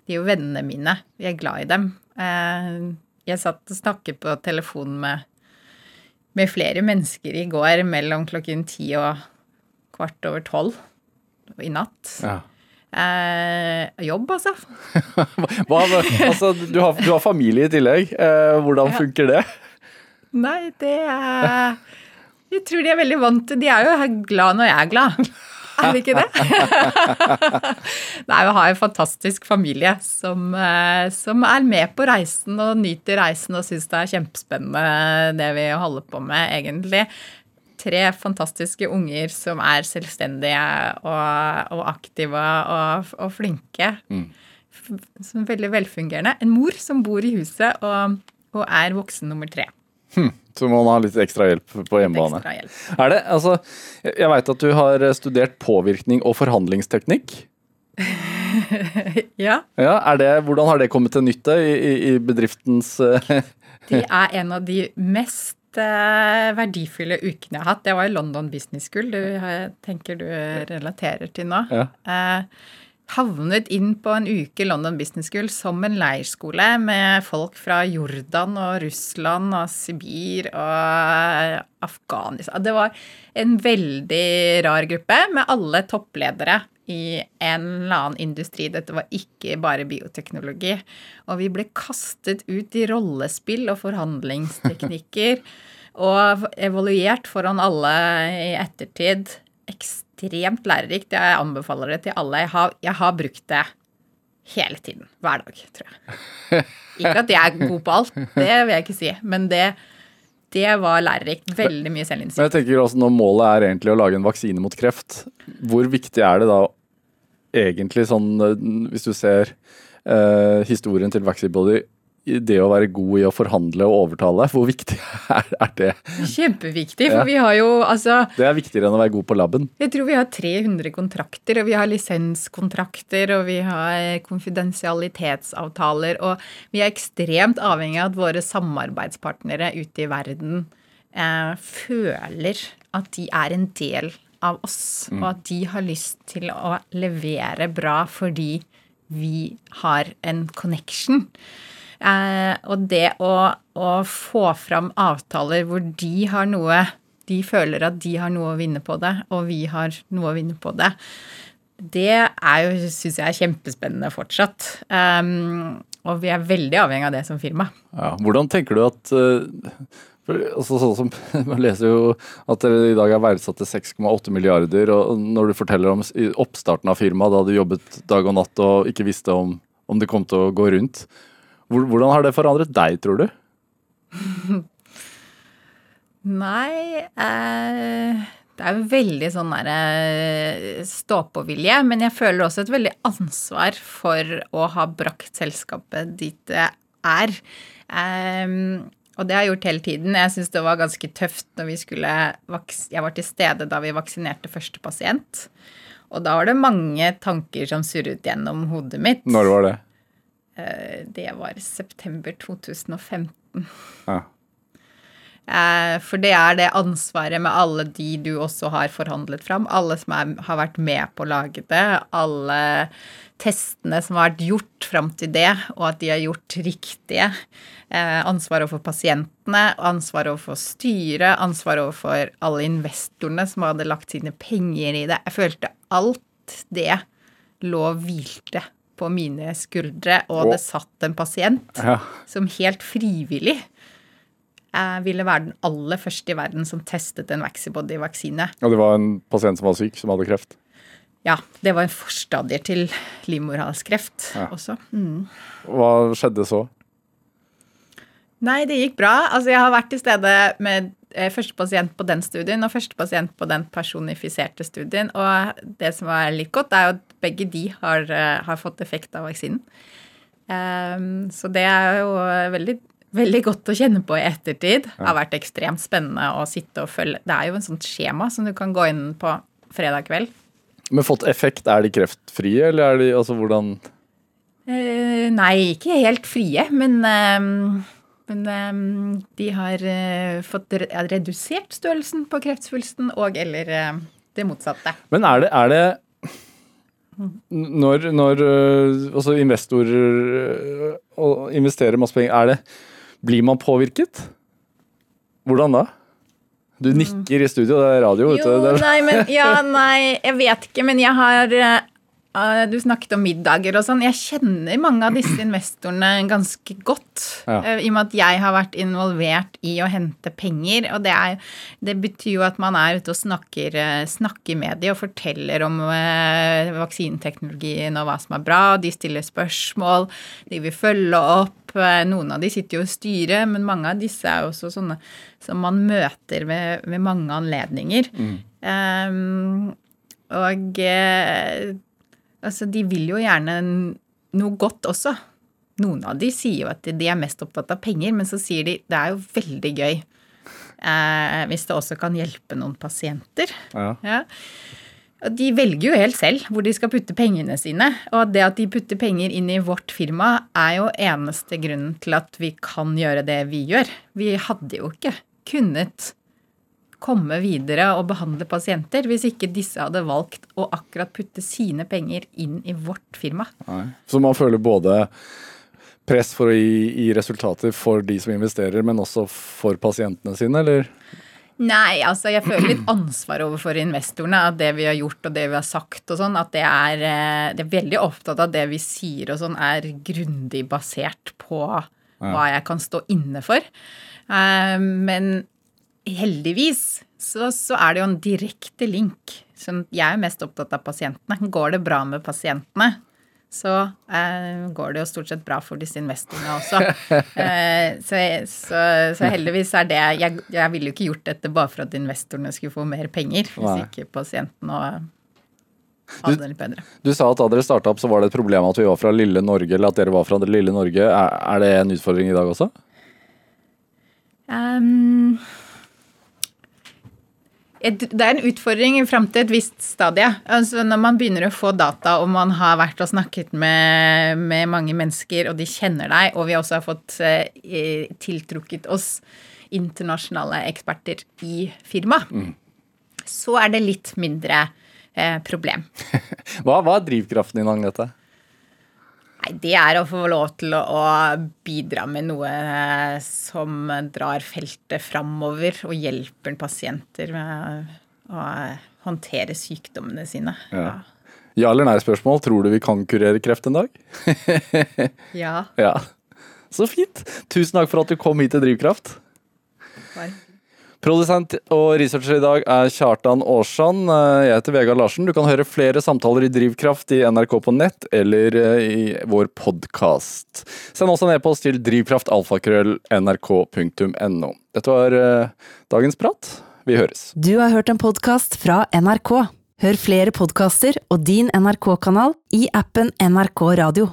de er jo vennene mine. Jeg er glad i dem. Eh, Jeg satt og snakket på telefonen med, med flere mennesker i går mellom klokken ti og kvart over tolv i natt. Ja. Eh, jobb, altså. (laughs) Hva, altså, du, har, du har familie i tillegg. Eh, hvordan funker det? Nei, det er Jeg tror de er veldig vant til De er jo glad når jeg er glad. Er de ikke det? Nei, vi har en fantastisk familie som, eh, som er med på reisen og nyter reisen og syns det er kjempespennende det vi holder på med, egentlig. Tre fantastiske unger som er selvstendige og, og aktive og, og flinke. som veldig velfungerende. En mor som bor i huset og, og er voksen nummer tre. Så må man ha litt ekstra hjelp på hjemmebane. Er det, altså, jeg- veit at du har studert påvirkning og forhandlingsteknikk. (laughs) Ja, Ja, er det, Hvordan har det kommet til nytte i, i, i bedriftens eh, det er en av de mest eh, verdifulle ukene jeg har hatt. Det var i London Business School, du tenker du relaterer til nå. Ja. Eh, havnet inn på en uke i London Business School som en leirskole med folk fra Jordan og Russland og Sibir og Afghanistan. Det var en veldig rar gruppe med alle toppledere i en eller annen industri. Dette var ikke bare bioteknologi. Og vi ble kastet ut i rollespill og forhandlingsteknikker. (laughs) og evaluert foran alle i ettertid. Ekstremt lærerikt. Jeg anbefaler det til alle. Jeg har, jeg har brukt det hele tiden. Hver dag, tror jeg. (laughs) Ikke at jeg er god på alt, det vil jeg ikke si. Men det, det var lærerikt. Veldig mye Men jeg tenker også Når målet er egentlig å lage en vaksine mot kreft, hvor viktig er det da egentlig sånn eh, Hvis du ser eh, historien til Vaxibody, det å være god i å forhandle og overtale, hvor viktig er, er det? Kjempeviktig, Ja. for vi har jo altså Det er viktigere enn å være god på laben. Jeg tror vi har 300 kontrakter, og vi har lisenskontrakter, og vi har konfidensialitetsavtaler, og vi er ekstremt avhengig av at våre samarbeidspartnere ute i verden eh, føler at de er en del av oss, og at de har lyst til å levere bra fordi vi har en connection. Eh, og det å, å få fram avtaler hvor de har noe De føler at de har noe å vinne på det, og vi har noe å vinne på det. Det er jo, syns jeg, er kjempespennende fortsatt. Um, og vi er veldig avhengig av det som firma. Ja, hvordan tenker du at uh altså, sånn som, (laughs) Man leser jo at dere i dag er verdsatt til 6,8 milliarder. og Når du forteller om oppstarten av firmaet, da du jobbet dag og natt og ikke visste om, om det kom til å gå rundt. Hvor- Hvordan har det forandret deg, tror du? Nei eh, Det er jo veldig sånn derre eh, stå-på-vilje, men jeg føler også et veldig ansvar for å ha brakt selskapet dit det er. Eh, og det har jeg gjort hele tiden. Jeg syns det var ganske tøft når vi skulle Jeg var til stede da vi vaksinerte første pasient. Og da var det mange tanker som surret gjennom hodet mitt. Når var det? Eh, Det var september 2015. Ja. Eh, For det er det ansvaret med alle de du også har forhandlet fram. Alle som er, har vært med på å lage det. Alle testene som har vært gjort fram til det, og at de har gjort riktige. Eh, ansvar overfor pasientene, ansvar overfor styret, ansvar overfor alle investorene som hadde lagt sine penger i det. Jeg følte alt det lå og hvilte på mine skuldre, og det satt en pasient Ja. som helt frivillig eh, ville være den aller første i verden som testet en Vaxibody-vaksine. Og det var en pasient som var syk, som hadde kreft. Ja, det var en forstadier til livmorhalskreft Ja. også. Mm. Hva skjedde så? Nei, det gikk bra. Altså, jeg har vært til stede med eh, første pasient på den studien og første pasient på den personifiserte studien. Og det som er litt godt, er jo at begge de har, eh, har fått effekt av vaksinen. Ehm, så det er jo veldig, veldig godt å kjenne på i ettertid. Det har vært ekstremt spennende å sitte og følge. Det er jo en sånt skjema som du kan gå inn på fredag kveld. Men fått effekt, er de kreftfrie, eller er de altså hvordan Eh, nei, ikke helt frie, men, ehm, men ehm, de har eh, fått redusert størrelsen på kreftsvulsten og eller det motsatte. Men er det, er det når, når øh, altså investorer øh, investerer masse penger, er det Blir man påvirket? Hvordan da? Du nikker i studio, det er radio. vet du. Jo, Det er- nei, men Ja, nei, jeg vet ikke, men jeg har eh, eh, Du snakket om middager og sånn. Jeg kjenner mange av disse investorene ganske godt. Ja. eh, I og med at jeg har vært involvert i å hente penger. Og det, er, det betyr jo at man er ute og snakker, eh, snakker med de og forteller om eh, vaksineteknologien og hva som er bra. De stiller spørsmål, de vil følge opp. Eh, Noen av de sitter jo i styret, men mange av disse er jo også sånne som man møter ved, ved mange anledninger. Um, og eh, altså, de vil jo gjerne noe godt også. Noen av de sier jo at de er mest opptatt av penger, men så sier de det er jo veldig gøy eh, hvis det også kan hjelpe noen pasienter. Ja. Ja. Og De velger jo helt selv hvor de skal putte pengene sine. Og det at de putter penger inn i vårt firma, er jo eneste grunnen til at vi kan gjøre det vi gjør. Vi hadde jo ikke kunnet komme videre og behandle pasienter hvis ikke disse hadde valgt å akkurat putte sine penger inn i vårt firma. Nei. Så man føler både press for å gi, gi resultater for de som investerer, men også for pasientene sine, eller? Nei, altså jeg føler litt ansvar overfor investorene. At det vi har gjort og det vi har sagt og sånn, at det er, eh, det er veldig opptatt av at det vi sier og sånn, er grundig basert på hva jeg kan stå inne for. Eh, Men heldigvis så, så er det jo en direkte link. Så jeg er mest opptatt av pasientene. Går det bra med pasientene, så eh, går det jo stort sett bra for disse investorene også. (laughs) Eh, så, så, så heldigvis er det jeg, jeg ville jo ikke gjort dette bare for at investorene skulle få mer penger, hvis Nei. ikke pasientene hadde det litt bedre. Du sa at da dere starta opp, så var det et problem at vi var fra lille Norge, eller at dere var fra det lille Norge. Er, er det en utfordring i dag også? Et- det er en utfordring fram til et visst stadie. Altså når man begynner å få data, og man har vært og snakket med, med mange mennesker, og de kjenner deg, og vi også har fått eh, tiltrukket oss internasjonale eksperter i firma, så er det litt mindre eh, problem. (laughs) Hva, hva er drivkraften din, Agnete? Nei, det er å få lov til å, bidra med noe eh, som drar feltet framover og hjelper pasienter med å håndtere sykdommene sine. Ja. Ja eller nei-spørsmål. Tror du vi kan kurere kreft en dag? Ja. (laughs) Ja. Så fint. Tusen takk for at du kom hit til Drivkraft. bare- Produsent og researcher i dag er Kjartan Aarsand. Jeg heter Vegard Larsen. Du kan høre flere samtaler i Drivkraft i NRK på nett eller eh, i vår podkast. Send også en e-post til drivkraftalfakrøll.nrk.no. Dette var eh, dagens prat. Vi høres. Du har hørt en podkast fra NRK. Hør flere podkaster og din NRK-kanal i appen NRK Radio.